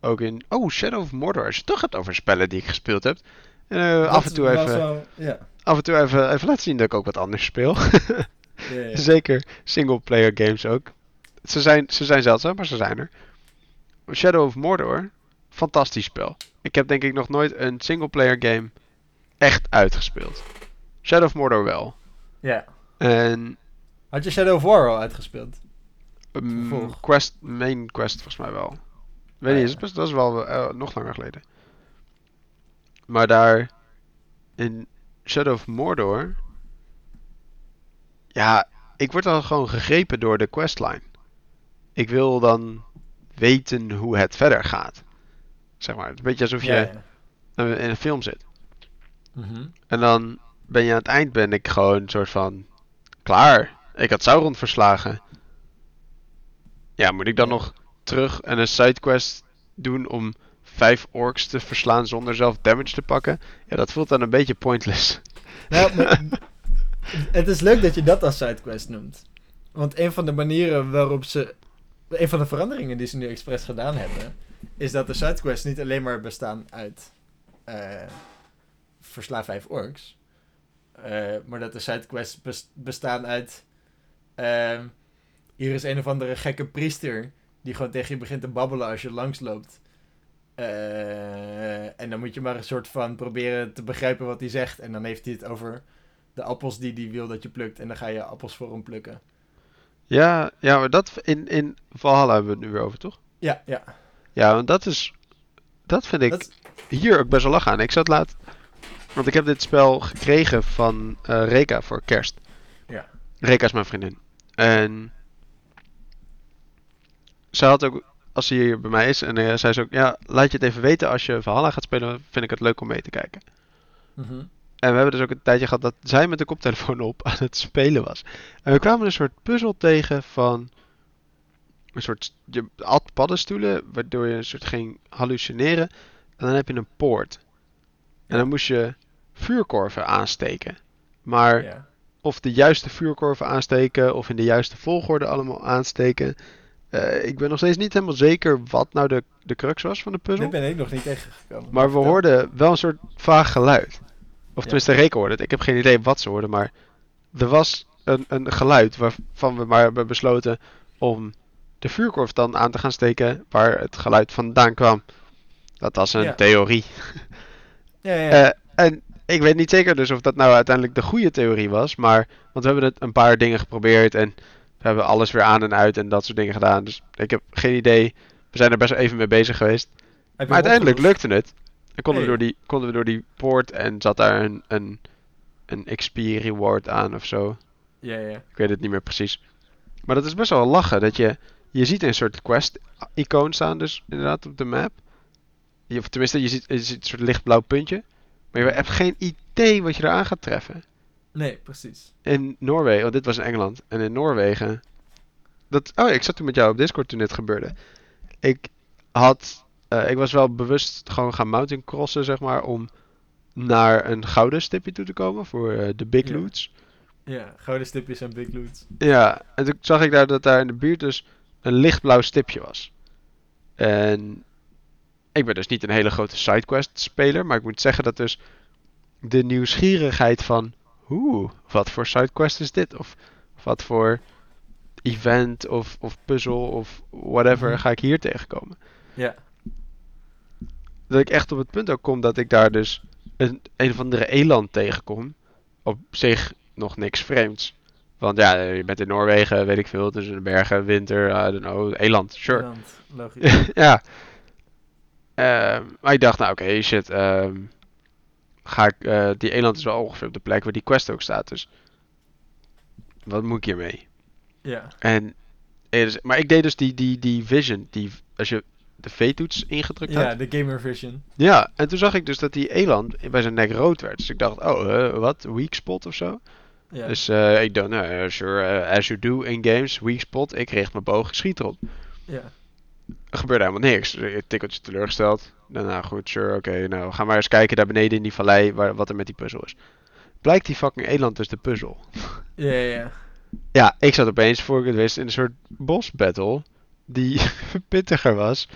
Speaker 2: Ook in, oh, Shadow of Mordor. Als je het toch hebt over spellen die ik gespeeld heb. Eh, af en toe even,
Speaker 1: ja.
Speaker 2: af en toe even, even laten zien dat ik ook wat anders speel. *laughs*
Speaker 1: Ja, ja.
Speaker 2: Zeker single player games ook. Ze zijn, ze zijn zeldzaam, maar ze zijn er. Shadow of Mordor, fantastisch spel. Ik heb denk ik nog nooit een single player game echt uitgespeeld. Shadow of Mordor wel.
Speaker 1: ja.
Speaker 2: En
Speaker 1: Had je Shadow of War al uitgespeeld?
Speaker 2: Um, quest, main quest volgens mij wel. Weet
Speaker 1: Ah,
Speaker 2: niet,
Speaker 1: ja.
Speaker 2: dat is, best- dat is wel eh, nog langer geleden. Maar daar in Shadow of Mordor, ja, ik word dan gewoon gegrepen door de questline. Ik wil dan weten hoe het verder gaat. Zeg maar, het is een beetje alsof je
Speaker 1: Ja,
Speaker 2: in een film zit.
Speaker 1: Mhm.
Speaker 2: En dan ben je aan het eind ben ik gewoon een soort van klaar. Ik had Sauron verslagen. Ja, moet ik dan nog terug en een sidequest doen om vijf orks te verslaan zonder zelf damage te pakken? Ja, dat voelt dan een beetje pointless. *laughs*
Speaker 1: Nou, *laughs* het is leuk dat je dat als sidequest noemt. Want een van de manieren waarop ze. Een van de veranderingen die ze nu expres gedaan hebben. Is dat de sidequests niet alleen maar bestaan uit. eh versla vijf orks. eh, maar dat de sidequests bes- bestaan uit. ehm, hier is een of andere gekke priester. Die gewoon tegen je begint te babbelen als je langsloopt. Eh, en dan moet je maar een soort van proberen te begrijpen wat hij zegt. En dan heeft hij het over de appels die hij wil dat je plukt. En dan ga je appels voor hem plukken.
Speaker 2: Ja, ja maar dat in, in Valhalla hebben we het nu weer over, toch?
Speaker 1: Ja, ja.
Speaker 2: Ja, want dat is. Dat vind ik
Speaker 1: Dat,
Speaker 2: hier ook best wel lachen aan. Ik zat laat. Want ik heb dit spel gekregen van eh, Reka voor kerst.
Speaker 1: Ja.
Speaker 2: Reka is mijn vriendin. En. Ze had ook. Als ze hier bij mij is. En eh, zei ze ook. Ja, laat je het even weten. Als je Valhalla gaat spelen. Vind ik het leuk om mee te kijken.
Speaker 1: Mhm.
Speaker 2: En we hebben dus ook een tijdje gehad dat zij met de koptelefoon op *laughs* aan het spelen was. En we kwamen een soort puzzel tegen van een soort je had paddenstoelen, waardoor je een soort ging hallucineren. En dan heb je een poort. En dan moest je vuurkorven aansteken. Maar
Speaker 1: ja.
Speaker 2: of de juiste vuurkorven aansteken of in de juiste volgorde allemaal aansteken. Eh, ik ben nog steeds niet helemaal zeker wat nou de, de crux was van de puzzel.
Speaker 1: Dit ben ik nog niet tegengekomen.
Speaker 2: Maar we hoorden wel een soort vaag geluid. Of
Speaker 1: Ja.
Speaker 2: tenminste, Reken hoorde het. Ik heb geen idee wat ze hoorden, maar er was een, een geluid waarvan we maar hebben besloten om de vuurkorf dan aan te gaan steken waar het geluid vandaan kwam. Dat was een
Speaker 1: Ja.
Speaker 2: theorie. *laughs*
Speaker 1: Ja, ja.
Speaker 2: Eh, en ik weet niet zeker dus of dat nou uiteindelijk de goede theorie was, maar want we hebben het een paar dingen geprobeerd en we hebben alles weer aan en uit en dat soort dingen gedaan. Dus ik heb geen idee. We zijn er best wel even mee bezig geweest. Maar uiteindelijk lukte het. En konden, we door die, konden we door die poort en zat daar een, een, een XP reward aan of zo.
Speaker 1: Ja, ja.
Speaker 2: Ik weet het niet meer precies. Maar dat is best wel lachen. Dat je, je ziet een soort quest-icoon staan dus inderdaad op de map. Je, of tenminste, je ziet, je ziet een soort lichtblauw puntje. Maar je hebt geen idee wat je eraan gaat treffen.
Speaker 1: Nee, precies.
Speaker 2: In Noorwegen, want dit was in Engeland. En in Noorwegen. Dat, oh, ik zat toen met jou op Discord toen dit gebeurde. Ik had. eh, ik was wel bewust gewoon gaan mountain crossen, zeg maar. Om naar een gouden stipje toe te komen voor eh, de Big
Speaker 1: Ja.
Speaker 2: Loots.
Speaker 1: Ja, gouden stipjes en big loot.
Speaker 2: Ja, en toen zag ik daar dat daar in de buurt dus een lichtblauw stipje was. En ik ben dus niet een hele grote sidequest speler, maar ik moet zeggen dat dus de nieuwsgierigheid van, oeh, wat voor sidequest is dit? Of wat voor event of, of puzzel of whatever
Speaker 1: Mhm.
Speaker 2: ga ik hier tegenkomen?
Speaker 1: Ja.
Speaker 2: Dat ik echt op het punt ook kom dat ik daar dus een, een of andere eland tegenkom. Op zich nog niks vreemds. Want ja, je bent in Noorwegen, weet ik veel, tussen de bergen, winter, I don't know, eland, sure.
Speaker 1: Land, Logisch. *laughs*
Speaker 2: ja. Ehm, maar ik dacht, nou oké, shit. ehm, ga ik, eh, die eland is wel ongeveer op de plek waar die quest ook staat. Dus wat moet ik hiermee?
Speaker 1: ja.
Speaker 2: En, eh, dus- maar ik deed dus die, die, die vision, die, als je de V-toets ingedrukt
Speaker 1: ja,
Speaker 2: had.
Speaker 1: de gamer vision.
Speaker 2: Ja, en toen zag ik dus dat die eland bij zijn nek rood werd. Dus ik dacht, oh, eh, wat? Weak spot of zo?
Speaker 1: Ja.
Speaker 2: Dus ik dacht, nou, eh, sure, as you do in games, weak spot. Ik richt mijn boog, ik schiet erop.
Speaker 1: ja.
Speaker 2: Er gebeurde helemaal niks. Tikkeltje teleurgesteld. Daarna goed, sure, oké. nou, ga maar eens kijken daar beneden in die vallei waar, wat er met die puzzel is. Blijkt die fucking eland dus de puzzel. *laughs*
Speaker 1: Ja, ja, ja.
Speaker 2: Ja, ik zat opeens, voor ik het wist, in een soort boss battle. Die *laughs* pittiger was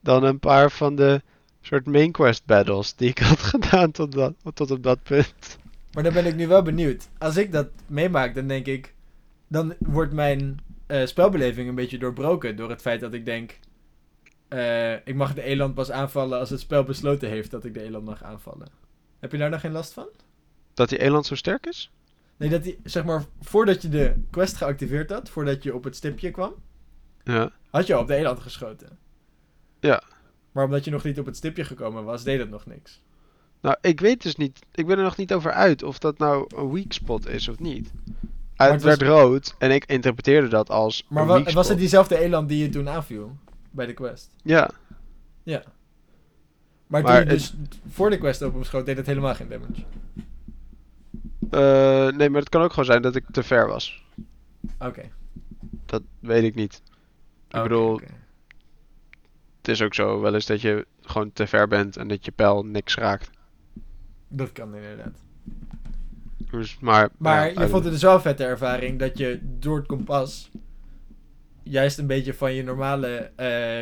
Speaker 2: dan een paar van de soort main quest battles die ik had *laughs* gedaan tot, dat, tot op dat punt.
Speaker 1: Maar dan ben ik nu wel benieuwd. Als ik dat meemaak, dan denk ik... Dan wordt mijn eh, spelbeleving een beetje doorbroken door het feit dat ik denk... eh, ik mag de eland pas aanvallen als het spel besloten heeft dat ik de eland mag aanvallen. Heb je daar nog geen last van?
Speaker 2: Dat die eland zo sterk is?
Speaker 1: Nee, dat die, zeg maar, voordat je de quest geactiveerd had, voordat je op het stipje kwam,
Speaker 2: Ja.
Speaker 1: had je al op de eland geschoten.
Speaker 2: Ja.
Speaker 1: Maar omdat je nog niet op het stipje gekomen was, deed dat nog niks.
Speaker 2: Nou, ik weet dus niet. Ik ben er nog niet over uit of dat nou een weak spot is of niet. Het
Speaker 1: was-
Speaker 2: werd rood en ik interpreteerde dat als.
Speaker 1: Maar
Speaker 2: een
Speaker 1: wa-
Speaker 2: weak
Speaker 1: was het diezelfde eland die je toen aanviel? Bij de quest?
Speaker 2: Ja.
Speaker 1: Ja. Maar,
Speaker 2: Maar
Speaker 1: toen je dus voor de quest op hem schoot, deed het helemaal geen damage.
Speaker 2: Eh, nee, maar het kan ook gewoon zijn dat ik te ver was.
Speaker 1: Oké.
Speaker 2: Dat weet ik niet. Ik bedoel, het is ook zo wel eens dat je gewoon te ver bent en dat je pijl niks raakt.
Speaker 1: Dat kan inderdaad.
Speaker 2: Dus, maar
Speaker 1: Maar
Speaker 2: ja,
Speaker 1: je vond het dus wel vette ervaring dat je door het kompas juist een beetje van je normale eh,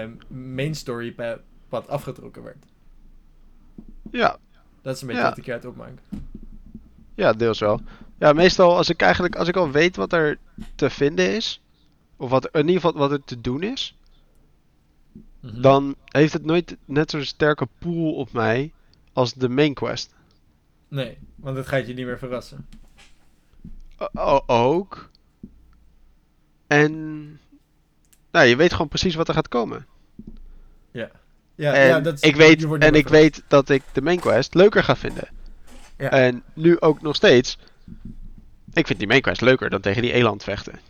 Speaker 1: eh, main story pa- pad afgetrokken werd.
Speaker 2: Ja,
Speaker 1: Dat is een beetje
Speaker 2: Ja.
Speaker 1: wat ik eruit opmaak.
Speaker 2: ja, deels wel. Ja, meestal als ik eigenlijk, als ik al weet wat er te vinden is, of wat, in ieder geval wat er te doen is,
Speaker 1: Mhm.
Speaker 2: dan heeft het nooit net zo'n sterke pool op mij als de main quest.
Speaker 1: Nee, want dat gaat je niet meer verrassen.
Speaker 2: O- ook. En nou, je weet gewoon precies wat er gaat komen.
Speaker 1: Ja,
Speaker 2: en
Speaker 1: ja, dat is-
Speaker 2: ik weet, en ik weet dat ik de main quest leuker ga vinden.
Speaker 1: Ja.
Speaker 2: En nu ook nog steeds. Ik vind die main quest leuker dan tegen die eland vechten.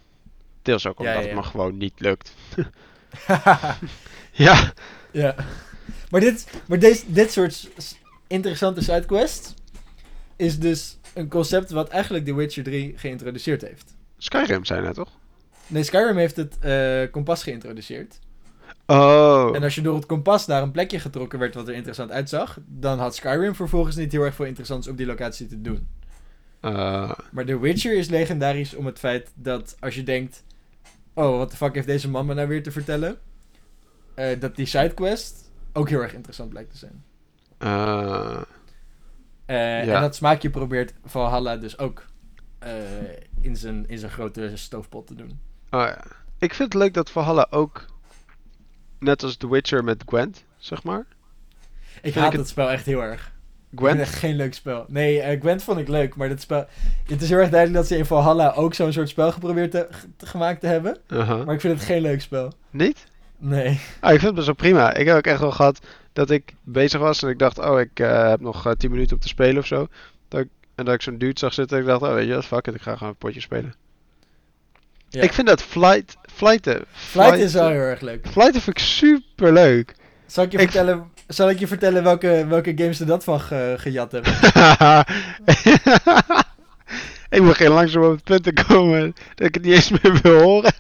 Speaker 2: Deels ook
Speaker 1: Ja,
Speaker 2: omdat
Speaker 1: ja,
Speaker 2: het
Speaker 1: ja.
Speaker 2: me gewoon niet lukt. *laughs* Ja,
Speaker 1: ja. Maar, dit, maar deze, dit soort interessante sidequests is dus een concept wat eigenlijk The Witcher 3 geïntroduceerd heeft.
Speaker 2: Skyrim zijn het toch?
Speaker 1: Nee, Skyrim heeft het eh, kompas geïntroduceerd.
Speaker 2: Oh.
Speaker 1: En als je door het kompas naar een plekje getrokken werd wat er interessant uitzag, dan had Skyrim vervolgens niet heel erg veel interessants op die locatie te doen.
Speaker 2: Eh,
Speaker 1: Maar The Witcher is legendarisch om het feit dat als je denkt: Oh, wat de fuck heeft deze man me nou weer te vertellen? Eh, dat die sidequest ook heel erg interessant blijkt te zijn.
Speaker 2: Ja.
Speaker 1: En dat smaakje probeert Valhalla dus ook in, zijn, in zijn grote stoofpot te doen.
Speaker 2: Oh ja. Ik vind het leuk dat Valhalla ook, net als The Witcher met Gwent, zeg maar.
Speaker 1: Ik
Speaker 2: Vind
Speaker 1: haat
Speaker 2: ik
Speaker 1: het spel echt heel erg. Ik
Speaker 2: Gwent?
Speaker 1: vind het echt geen leuk spel. Nee, eh, Gwent vond ik leuk, maar dat spel... Het is heel erg duidelijk dat ze in Valhalla ook zo'n soort spel geprobeerd te, te- gemaakt te hebben.
Speaker 2: Uh-huh.
Speaker 1: Maar ik vind het geen leuk spel.
Speaker 2: Niet?
Speaker 1: Nee.
Speaker 2: Ah, ik vind het best wel prima. Ik heb ook echt wel gehad dat ik bezig was en ik dacht, oh, ik eh, heb nog eh, 10 minuten om te spelen of zo. Dat ik, en dat ik zo'n dude zag zitten en ik dacht, oh, weet je wat, fuck it, ik ga gewoon een potje spelen.
Speaker 1: Ja.
Speaker 2: Ik vind dat flight, flighten,
Speaker 1: Flight is wel heel erg leuk.
Speaker 2: Flighten vind ik super leuk.
Speaker 1: Zal ik je,
Speaker 2: Ik-
Speaker 1: vertellen, zal ik je vertellen welke, welke games er dat van ge- gejat hebben? *laughs*
Speaker 2: ik begin langzaam op het punt te komen dat ik het niet eens meer wil horen.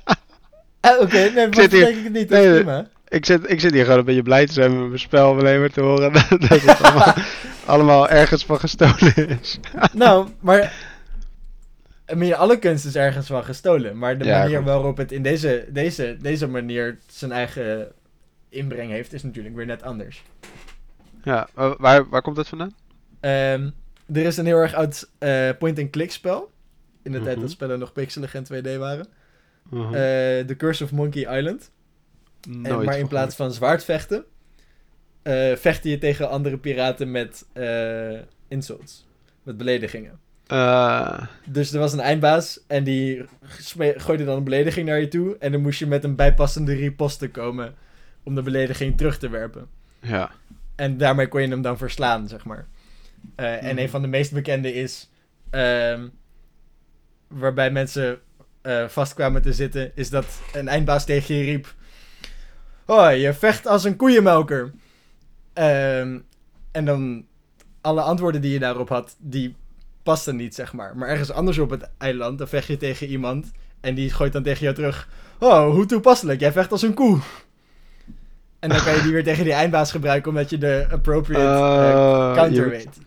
Speaker 1: Ah, Oké, nee, maar
Speaker 2: hier-
Speaker 1: denk ik het niet. Dat is
Speaker 2: nee,
Speaker 1: prima.
Speaker 2: ik, zit, ik zit hier gewoon een beetje blij te zijn met mijn spel. om Alleen maar te horen *laughs* dat het allemaal, *laughs* allemaal ergens van gestolen is.
Speaker 1: nou, maar... I mean, alle kunst is ergens van gestolen. Maar de
Speaker 2: Ja,
Speaker 1: manier waarop het in deze, deze, deze manier zijn eigen inbreng heeft, is natuurlijk weer net anders.
Speaker 2: Ja, wa- waar, waar komt dat vandaan?
Speaker 1: Ehm, er is een heel erg oud eh, point-and-click spel. In de tijd
Speaker 2: Mhm.
Speaker 1: dat spellen nog pixelig en 2D waren. Eh, The Curse of Monkey Island. En, maar in plaats van zwaardvechten, eh vechten je tegen andere piraten met eh, insults. Met beledigingen.
Speaker 2: Eh,
Speaker 1: Dus er was een eindbaas en die gooide dan een belediging naar je toe. En dan moest je met een bijpassende riposte komen om de belediging terug te werpen.
Speaker 2: ja.
Speaker 1: En daarmee kon je hem dan verslaan, zeg maar. Eh, En
Speaker 2: Mhm.
Speaker 1: een van de meest bekende is... ehm, waarbij mensen eh vast kwamen te zitten... is dat een eindbaas tegen je riep... Oh, je vecht als een koeienmelker. Ehm, en dan... Alle antwoorden die je daarop had... die pasten niet, zeg maar. Maar ergens anders op het eiland... dan vecht je tegen iemand... en die gooit dan tegen jou terug... Oh, hoe toepasselijk. Jij vecht als een koe. En dan kan je die weer tegen die eindbaas gebruiken... omdat je de appropriate Eh, counter
Speaker 2: je,
Speaker 1: weet.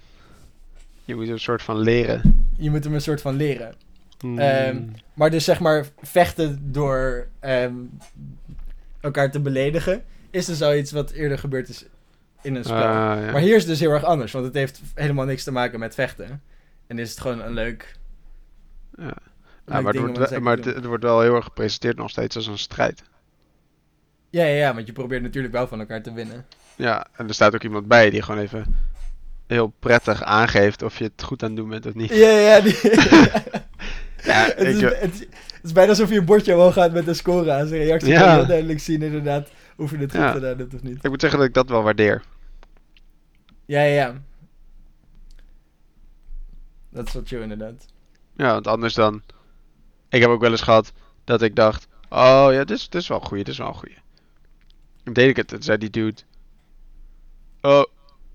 Speaker 2: je moet een soort van leren.
Speaker 1: Je moet hem een soort van leren.
Speaker 2: Hmm.
Speaker 1: Ehm, Maar dus zeg maar vechten door ehm, elkaar te beledigen... is dus al iets wat eerder gebeurd is in een spel.
Speaker 2: Ah, ja.
Speaker 1: Maar hier is het dus heel erg anders, want het heeft helemaal niks te maken met vechten. En is het gewoon een leuk.
Speaker 2: Ja.
Speaker 1: een
Speaker 2: Ja,
Speaker 1: leuk
Speaker 2: maar het wordt, wel, maar het, wordt wel heel erg gepresenteerd nog steeds als een strijd.
Speaker 1: Ja, ja, ja, want je probeert natuurlijk wel van elkaar te winnen.
Speaker 2: Ja, en er staat ook iemand bij die gewoon even heel prettig aangeeft of je het goed aan het doen bent of niet.
Speaker 1: Ja, ja, die... *laughs*
Speaker 2: Ja,
Speaker 1: het, is, het, is- het is bijna alsof je een bordje omhoog gaat met een score aan zijn reactie.
Speaker 2: Ja.
Speaker 1: kan je heel duidelijk zien inderdaad of je het goed
Speaker 2: Ja.
Speaker 1: gedaan hebt of niet.
Speaker 2: ik moet zeggen dat ik dat wel waardeer.
Speaker 1: Ja, ja, ja. Dat is wel chill inderdaad.
Speaker 2: Ja, want anders dan... Ik heb ook wel eens gehad dat ik dacht... Oh ja, dit is, dit is wel een goeie, dit is wel een goeie. Dan deed ik het en zei die dude... Oh,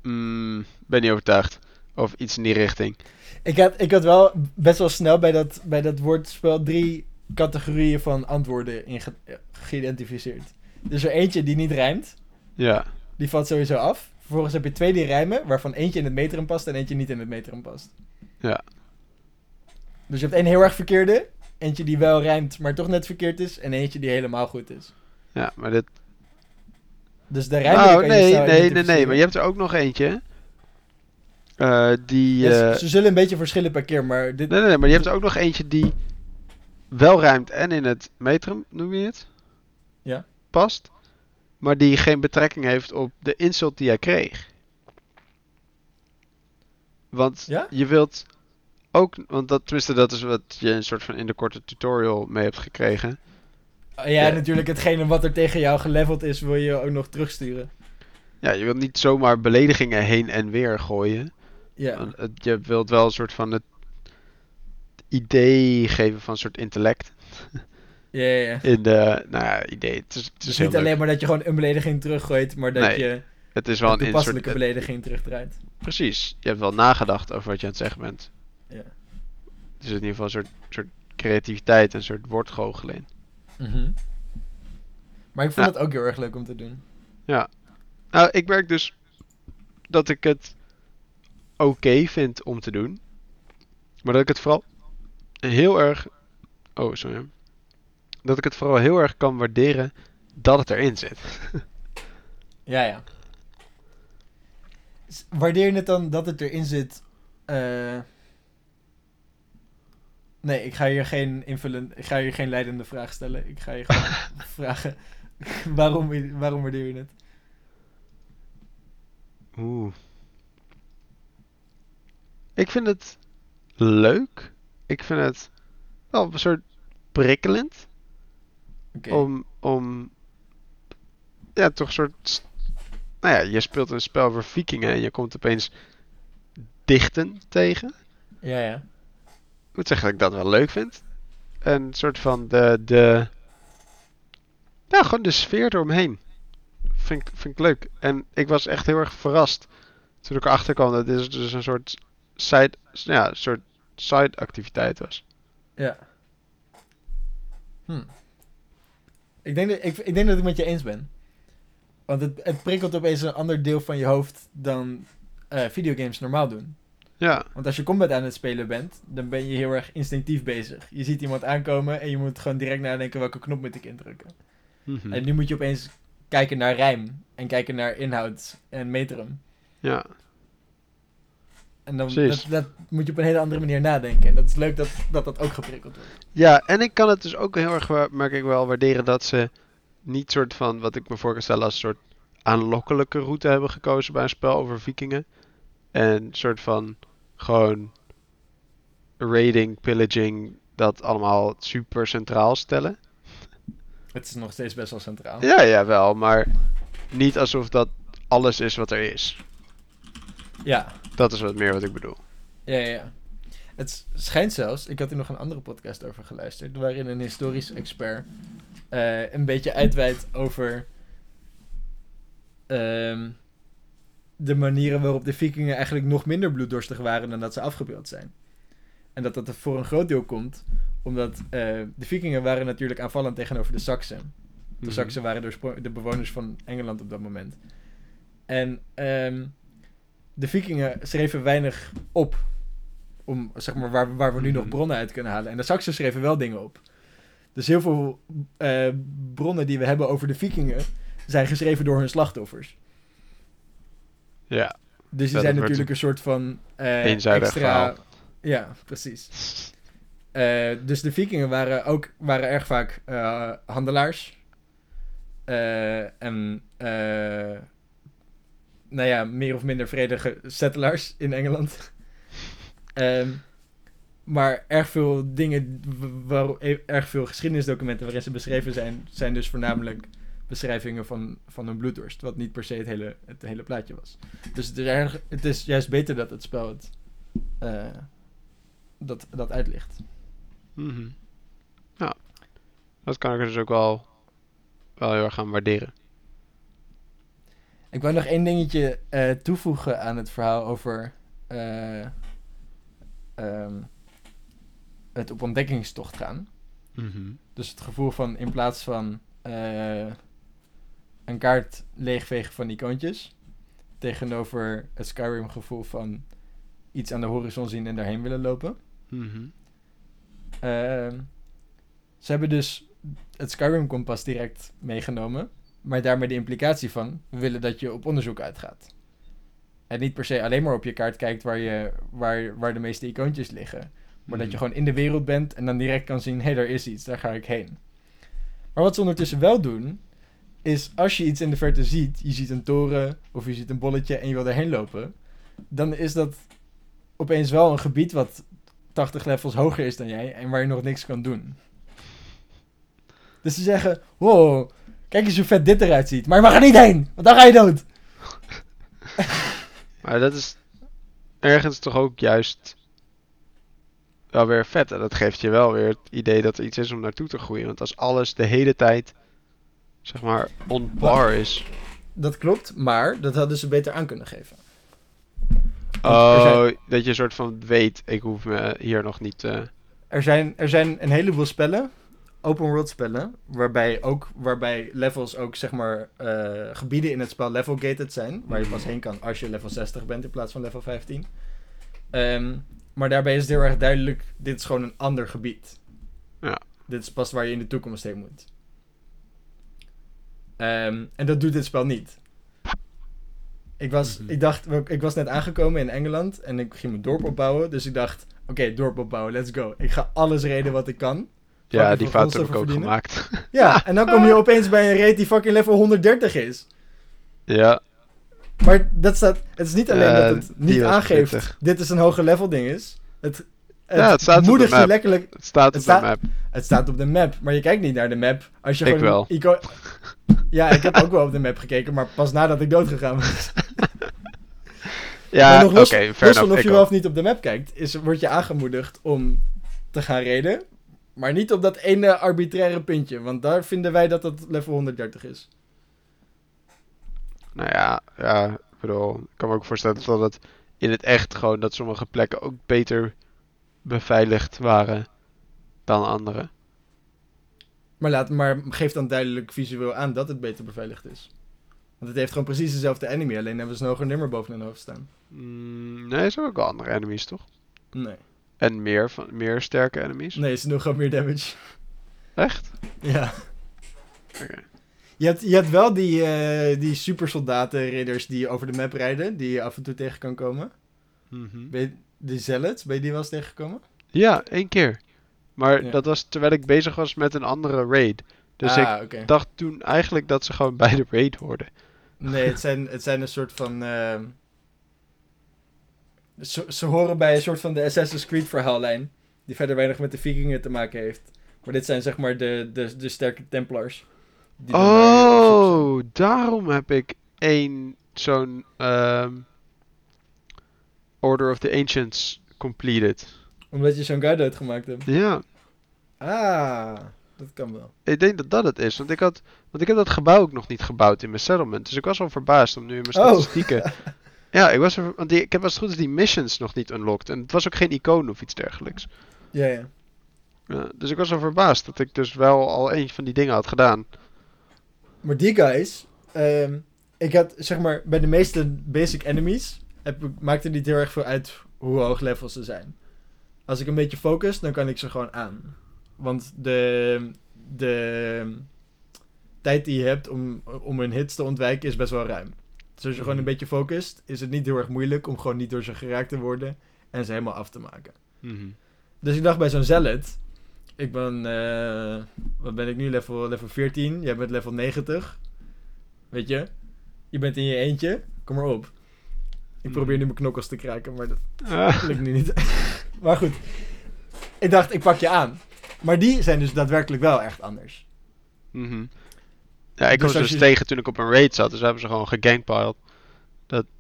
Speaker 2: mm, ben niet overtuigd. Of iets in die richting.
Speaker 1: Ik had, ik had wel best wel snel bij dat, bij dat woordspel drie categorieën van antwoorden in ge- geïdentificeerd. Dus er eentje die niet rijmt,
Speaker 2: Ja,
Speaker 1: die valt sowieso af. Vervolgens heb je twee die rijmen, waarvan eentje in het metrum past en eentje niet in het metrum past.
Speaker 2: Ja.
Speaker 1: Dus je hebt één heel erg verkeerde, eentje die wel rijmt, maar toch net verkeerd is, en eentje die helemaal goed is.
Speaker 2: ja, maar dit...
Speaker 1: Dus de rijmen
Speaker 2: Nou, nee, nee, nee, nee,
Speaker 1: identificeren.
Speaker 2: maar je hebt er ook nog eentje. Eh, die... Eh,
Speaker 1: ze zullen een beetje verschillen per keer, maar dit...
Speaker 2: Nee, nee, nee, maar je hebt er ook nog eentje die wel ruimt en in het metrum, noem je het?
Speaker 1: Ja.
Speaker 2: Past. Maar die geen betrekking heeft op de insult die jij kreeg. Want
Speaker 1: Ja?
Speaker 2: je wilt ook, want dat, tenminste dat is wat je een soort van in de korte tutorial mee hebt gekregen.
Speaker 1: ja,
Speaker 2: Ja.
Speaker 1: natuurlijk hetgene wat er tegen jou geleveld is, wil je ook nog terugsturen.
Speaker 2: Ja, je wilt niet zomaar beledigingen heen en weer gooien.
Speaker 1: Ja.
Speaker 2: Het- je wilt wel een soort van het idee geven van een soort intellect.
Speaker 1: Ja, ja, ja.
Speaker 2: In de, nou ja, idee. Het is, het is
Speaker 1: Dus niet
Speaker 2: leuk.
Speaker 1: alleen maar dat je gewoon een belediging teruggooit, maar dat
Speaker 2: Nee,
Speaker 1: je
Speaker 2: Het is wel
Speaker 1: een toepasselijke
Speaker 2: soort,
Speaker 1: belediging terugdraait.
Speaker 2: Precies. Je hebt wel nagedacht over wat je aan het zeggen bent.
Speaker 1: Ja.
Speaker 2: Er zit in ieder geval een soort, soort creativiteit, een soort woordgoochel in.
Speaker 1: Maar ik vond
Speaker 2: Ja.
Speaker 1: het ook heel erg leuk om te doen.
Speaker 2: Nou, ik merk dus dat ik het oké vind om te doen. Maar dat ik het vooral heel erg... Oh, sorry. Dat ik het vooral heel erg kan waarderen dat het erin zit. *laughs*
Speaker 1: Ja, ja. Waardeer je het dan dat het erin zit? eh, Nee, ik ga hier geen invullen, ik ga hier geen leidende vraag stellen. Ik ga je gewoon *laughs* vragen *laughs* waarom, waarom waardeer je het?
Speaker 2: Oeh. Ik vind het leuk. Ik vind het wel een soort prikkelend.
Speaker 1: Oké.
Speaker 2: Om, om. Ja, toch een soort. Nou ja, je speelt een spel voor vikingen en je komt opeens dichten tegen.
Speaker 1: Ja, ja.
Speaker 2: Ik moet zeggen dat ik dat wel leuk vind. Een soort van de. de ja, gewoon de sfeer eromheen. Vind ik, vind ik leuk. En ik was echt heel erg verrast toen ik erachter kwam dat dit dus een soort side, ja, een soort side activiteit was.
Speaker 1: Ja. Hm. Ik denk, dat, ik, ik denk dat ik met je eens ben. Want het, het prikkelt opeens een ander deel van je hoofd dan eh, videogames normaal doen.
Speaker 2: Ja,
Speaker 1: Want als je combat aan het spelen bent, dan ben je heel erg instinctief bezig. Je ziet iemand aankomen en je moet gewoon direct nadenken welke knop moet ik indrukken.
Speaker 2: Mhm.
Speaker 1: En nu moet je opeens kijken naar rijm en kijken naar inhoud en metrum.
Speaker 2: ja.
Speaker 1: En dan dat, dat moet je op een hele andere manier nadenken. En dat is leuk dat dat, dat ook geprikkeld wordt.
Speaker 2: Ja, en ik kan het dus ook heel erg, merk ik wel, waarderen dat ze niet soort van, wat ik me voor kan stellen als een soort aanlokkelijke route hebben gekozen bij een spel over vikingen. En soort van gewoon raiding, pillaging, dat allemaal super centraal stellen.
Speaker 1: Het is nog steeds best wel centraal.
Speaker 2: Ja, ja, wel, maar niet alsof dat alles is wat er is.
Speaker 1: Ja,
Speaker 2: Dat is wat meer wat ik bedoel.
Speaker 1: ja, ja. ja. Het schijnt zelfs, ik had hier nog een andere podcast over geluisterd, waarin een historisch expert eh, een beetje uitweidt over ehm, de manieren waarop de vikingen eigenlijk nog minder bloeddorstig waren dan dat ze afgebeeld zijn. En dat dat er voor een groot deel komt omdat eh, de vikingen waren natuurlijk aanvallend tegenover de Saksen. De
Speaker 2: Mhm.
Speaker 1: Saksen waren de, bewoners van Engeland op dat moment. En ehm, de vikingen schreven weinig op. Om, zeg maar, waar, waar we nu nog
Speaker 2: Mhm.
Speaker 1: bronnen uit kunnen halen. En de Saksen schreven wel dingen op. Dus heel veel eh, bronnen die we hebben over de vikingen... zijn geschreven door hun slachtoffers.
Speaker 2: Ja,
Speaker 1: Dus die zijn natuurlijk een soort van eh, extra...
Speaker 2: verhaal.
Speaker 1: Ja, precies. Eh, dus de vikingen waren ook waren erg vaak eh, handelaars. En nou ja, meer of minder vredige settlers in Engeland. *laughs* Ehm, maar erg veel dingen, e- erg veel geschiedenisdocumenten waarin ze beschreven zijn, zijn dus voornamelijk beschrijvingen van, van hun bloeddorst. Wat niet per se het hele, het hele plaatje was. Dus het is, erg, het is juist beter dat het spel het, eh, dat, dat uitlicht.
Speaker 2: Mhm. Ja, dat kan ik er dus ook wel, wel heel erg aan waarderen.
Speaker 1: Ik wou nog één dingetje eh, toevoegen aan het verhaal over eh, ehm, het op ontdekkingstocht gaan.
Speaker 2: Mhm.
Speaker 1: Dus het gevoel van in plaats van een kaart leegvegen van icoontjes, tegenover het Skyrim gevoel van iets aan de horizon zien en daarheen willen lopen.
Speaker 2: Mhm.
Speaker 1: Ehm, ze hebben dus het Skyrim kompas direct meegenomen. Maar daarmee de implicatie van, we willen dat je op onderzoek uitgaat. En niet per se alleen maar op je kaart kijkt waar, je, waar, waar de meeste icoontjes liggen. Maar dat je
Speaker 2: Mhm.
Speaker 1: gewoon in de wereld bent en dan direct kan zien, hé, hey, daar is iets, daar ga ik heen. Maar wat ze ondertussen wel doen, is als je iets in de verte ziet, je ziet een toren of je ziet een bolletje en je wil erheen lopen, dan is dat opeens wel een gebied wat 80 levels hoger is dan jij en waar je nog niks kan doen. Dus ze zeggen, wow, kijk eens hoe vet dit eruit ziet, maar mag er niet heen, want dan ga je dood. *laughs*
Speaker 2: Maar dat is ergens toch ook juist wel weer vet. En dat geeft je wel weer het idee dat er iets is om naartoe te groeien. Want als alles de hele tijd, zeg maar, on par is.
Speaker 1: Dat klopt, maar dat hadden ze beter aan kunnen geven.
Speaker 2: Oh,
Speaker 1: zijn-
Speaker 2: dat je een soort van weet, ik hoef me hier nog niet... eh
Speaker 1: Er zijn, er zijn een heleboel spellen, open world spellen, waarbij, ook, waarbij levels ook zeg maar eh, gebieden in het spel level gated zijn, waar je pas heen kan als je level 60 bent in plaats van level 15. Ehm, maar daarbij is het heel erg duidelijk, dit is gewoon een ander gebied.
Speaker 2: Ja.
Speaker 1: Dit is pas waar je in de toekomst heen moet. Ehm, en dat doet dit spel niet. Ik was,
Speaker 2: Mhm.
Speaker 1: ik dacht, ik was net aangekomen in Engeland en ik ging mijn dorp opbouwen. Dus ik dacht, oké, dorp opbouwen, let's go. Ik ga alles reden wat ik kan.
Speaker 2: ja, die fout heb ik ook
Speaker 1: verdienen.
Speaker 2: gemaakt. *laughs*
Speaker 1: Ja, en dan kom je opeens bij een raid die fucking level 130 is.
Speaker 2: ja,
Speaker 1: Maar dat staat, het is niet alleen dat het niet aangeeft,
Speaker 2: pittig.
Speaker 1: dit is een hoger level ding is. Het, het,
Speaker 2: Ja, het staat op de map.
Speaker 1: letterlijk,
Speaker 2: het staat
Speaker 1: Het
Speaker 2: op de map.
Speaker 1: het staat op de map, maar je kijkt niet naar de map. Als je
Speaker 2: Ik
Speaker 1: gewoon
Speaker 2: wel.
Speaker 1: ico- ja, ik heb ook wel op de map gekeken, maar pas nadat ik dood gegaan was. *laughs*
Speaker 2: Ja, oké,
Speaker 1: los,
Speaker 2: fair
Speaker 1: los van of je wel of niet op de map kijkt, is, word je aangemoedigd om te gaan reden. Maar niet op dat ene arbitraire puntje, want daar vinden wij dat het level 130 is.
Speaker 2: Nou ja, ja, ik bedoel, ik kan me ook voorstellen dat het in het echt gewoon dat sommige plekken ook beter beveiligd waren dan andere.
Speaker 1: Maar, laat, maar geef dan duidelijk visueel aan dat het beter beveiligd is. Want het heeft gewoon precies dezelfde enemy, alleen hebben ze een hoger nummer boven hun hoofd staan.
Speaker 2: Mm, nee, er zijn ook wel andere enemies, toch?
Speaker 1: Nee.
Speaker 2: En meer, van, meer sterke enemies?
Speaker 1: Nee, ze doen gewoon meer damage.
Speaker 2: Echt?
Speaker 1: Ja.
Speaker 2: Oké.
Speaker 1: Je hebt, je hebt wel die, eh die supersoldaten ridders die over de map rijden, die je af en toe tegen kan komen.
Speaker 2: Mhm.
Speaker 1: Ben je, die zealots, ben je die wel eens tegengekomen?
Speaker 2: Ja, één keer. Maar
Speaker 1: Ja.
Speaker 2: dat was terwijl ik bezig was met een andere raid. Dus ik
Speaker 1: ah, oké.
Speaker 2: dacht toen eigenlijk dat ze gewoon bij de raid hoorden.
Speaker 1: Nee, het zijn, het zijn een soort van... ehm, ze, ze horen bij een soort van de Assassin's Creed verhaallijn. Die verder weinig met de vikingen te maken heeft. Maar dit zijn zeg maar de, de, de sterke templars. die.
Speaker 2: Oh, daarom heb ik één zo'n ehm, Order of the Ancients completed.
Speaker 1: Omdat je zo'n guide uitgemaakt hebt.
Speaker 2: Ja,
Speaker 1: Ah, dat kan wel.
Speaker 2: ik denk dat dat het is. Want ik, had, want ik heb dat gebouw ook nog niet gebouwd in mijn settlement. Dus ik was wel verbaasd om nu in mijn
Speaker 1: Oh.
Speaker 2: statistieken... *laughs* Ja, ik was er, want die, ik heb als het goed is die missions nog niet unlocked. En het was ook geen icoon of iets dergelijks.
Speaker 1: Ja, ja.
Speaker 2: Ja, dus ik was wel verbaasd dat ik dus wel al eentje van die dingen had gedaan.
Speaker 1: Maar die guys, ehm, ik had zeg maar bij de meeste basic enemies, heb, maakt het niet heel erg veel uit hoe hoog level ze zijn. Als ik een beetje focus, dan kan ik ze gewoon aan. Want de, de tijd die je hebt om, om een hits te ontwijken is best wel ruim. Dus als je gewoon een beetje focust, is het niet heel erg moeilijk om gewoon niet door ze geraakt te worden en ze helemaal af te maken. Dus ik dacht bij zo'n Zealot. Ik ben, eh, wat ben ik nu, level, level 14. Jij bent level 90. Weet je? Je bent in je eentje. Kom maar op. Ik probeer nu mijn knokkels te kraken, maar dat
Speaker 2: Ah,
Speaker 1: lukt nu niet. *laughs* maar goed. Ik dacht, ik pak je aan. Maar die zijn dus daadwerkelijk wel echt anders.
Speaker 2: mhm. Ja, ik
Speaker 1: Dus
Speaker 2: was dus
Speaker 1: je-
Speaker 2: tegen toen ik op een raid zat. Dus hebben ze gewoon gegangpiled.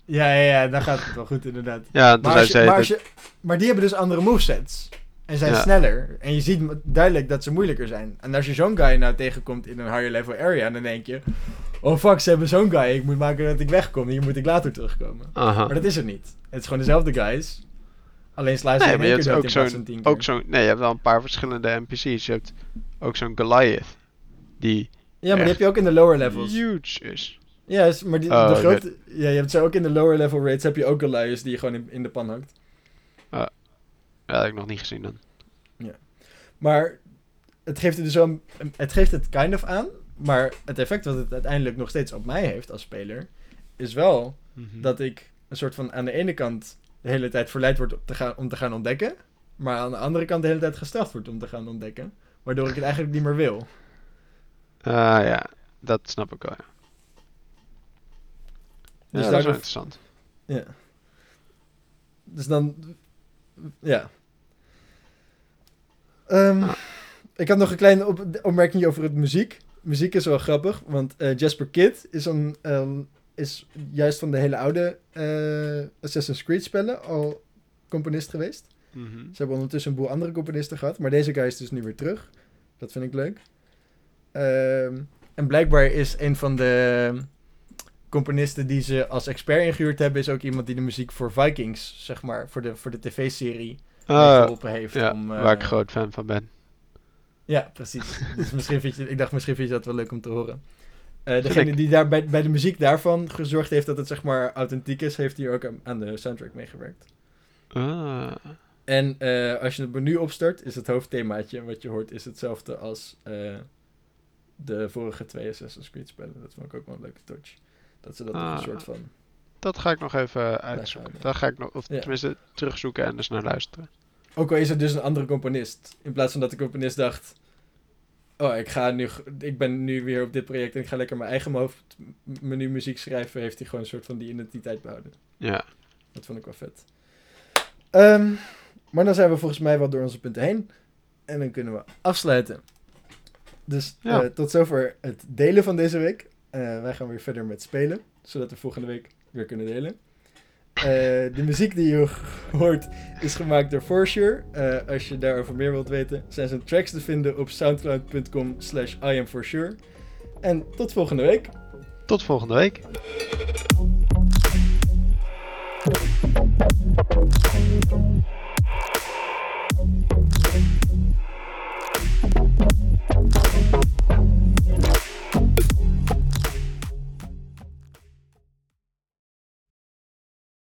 Speaker 1: Ja, ja, ja, dan gaat het wel goed inderdaad.
Speaker 2: Ja,
Speaker 1: Maar, als je, maar, als je- maar die hebben dus andere movesets. En zijn
Speaker 2: Ja.
Speaker 1: sneller. En je ziet duidelijk dat ze moeilijker zijn. En als je zo'n guy nou tegenkomt in een higher level area, dan denk je... Oh fuck, ze hebben zo'n guy. Ik moet maken dat ik wegkom. Hier moet ik later terugkomen.
Speaker 2: Aha.
Speaker 1: Maar dat is het niet. Het is gewoon dezelfde guys. Alleen slaan ze
Speaker 2: Nee, maar je hebt ook zo'n... Ook zo'n nee, je hebt wel een paar verschillende NPC's. Je hebt ook zo'n Goliath. Die
Speaker 1: Ja, maar die heb je ook in de lower levels.
Speaker 2: huge is.
Speaker 1: Ja, is- maar die,
Speaker 2: Oh,
Speaker 1: de
Speaker 2: oké.
Speaker 1: grote... Ja, je hebt zo ook in de lower level raids heb je ook Goliaths die je gewoon in, in de pan hakt.
Speaker 2: Ja, dat heb ik nog niet gezien dan.
Speaker 1: Maar het geeft het dus wel... Het geeft het kind of aan. Maar het effect wat het uiteindelijk nog steeds op mij heeft als speler... Is wel
Speaker 2: Mhm.
Speaker 1: dat ik een soort van aan de ene kant de hele tijd verleid word om te gaan, om te gaan ontdekken. Maar aan de andere kant de hele tijd gestraft wordt om te gaan ontdekken. Waardoor ik het eigenlijk niet meer wil.
Speaker 2: Ah ja, dat snap ik wel. Ja,
Speaker 1: Dus
Speaker 2: ja dat is wel interessant.
Speaker 1: Ja. Dus dan... Ja. Ehm,
Speaker 2: Ah.
Speaker 1: Ik had nog een kleine op opmerking over het muziek. Muziek is wel grappig, want eh, Jasper Kidd is, een, ehm, is juist van de hele oude eh, Assassin's Creed spellen al componist geweest.
Speaker 2: Mhm.
Speaker 1: Ze hebben ondertussen een boel andere componisten gehad, maar deze guy is dus nu weer terug. Dat vind ik leuk. Ehm, en blijkbaar is een van de componisten die ze als expert ingehuurd hebben, is ook iemand die de muziek voor Vikings, zeg maar, voor de, voor de tv-serie
Speaker 2: Ah,
Speaker 1: geholpen heeft.
Speaker 2: ja,
Speaker 1: om, eh,
Speaker 2: waar ik groot fan van ben.
Speaker 1: Ja, precies. dus misschien vind je, ik dacht misschien vind je dat wel leuk om te horen. Eh, degene die daar bij, bij de muziek daarvan gezorgd heeft dat het zeg maar authentiek is, heeft hier ook aan- de soundtrack meegewerkt.
Speaker 2: Ah,
Speaker 1: En eh, als je het menu opstart, is het hoofdthemaatje wat je hoort is hetzelfde als eh, de vorige twee Assassin's Creed spellen. Dat vond ik ook wel een leuke touch. Dat ze dat nog
Speaker 2: Ah.
Speaker 1: een soort van...
Speaker 2: dat ga ik nog even uitzoeken. Daar ga ik nog, of
Speaker 1: Ja.
Speaker 2: tenminste terugzoeken en dus naar luisteren.
Speaker 1: Ook al is het dus een andere componist. In plaats van dat de componist dacht... Oh, ik, ga nu, ik ben nu weer op dit project en ik ga lekker mijn eigen hoofdmenu muziek schrijven. Heeft hij gewoon een soort van die identiteit behouden.
Speaker 2: Ja,
Speaker 1: Dat vond ik wel vet. Ehm, maar dan zijn we volgens mij wel door onze punten heen. En dan kunnen we afsluiten. Dus
Speaker 2: Ja.
Speaker 1: eh, tot zover het delen van deze week. Eh, wij gaan weer verder met spelen. Zodat we volgende week weer kunnen delen. Eh, de muziek die je hoort is gemaakt door Forsure. Eh, als je daarover meer wilt weten, zijn zijn tracks te vinden op soundcloud.com slash iamforsure. En tot volgende week.
Speaker 2: Tot volgende week.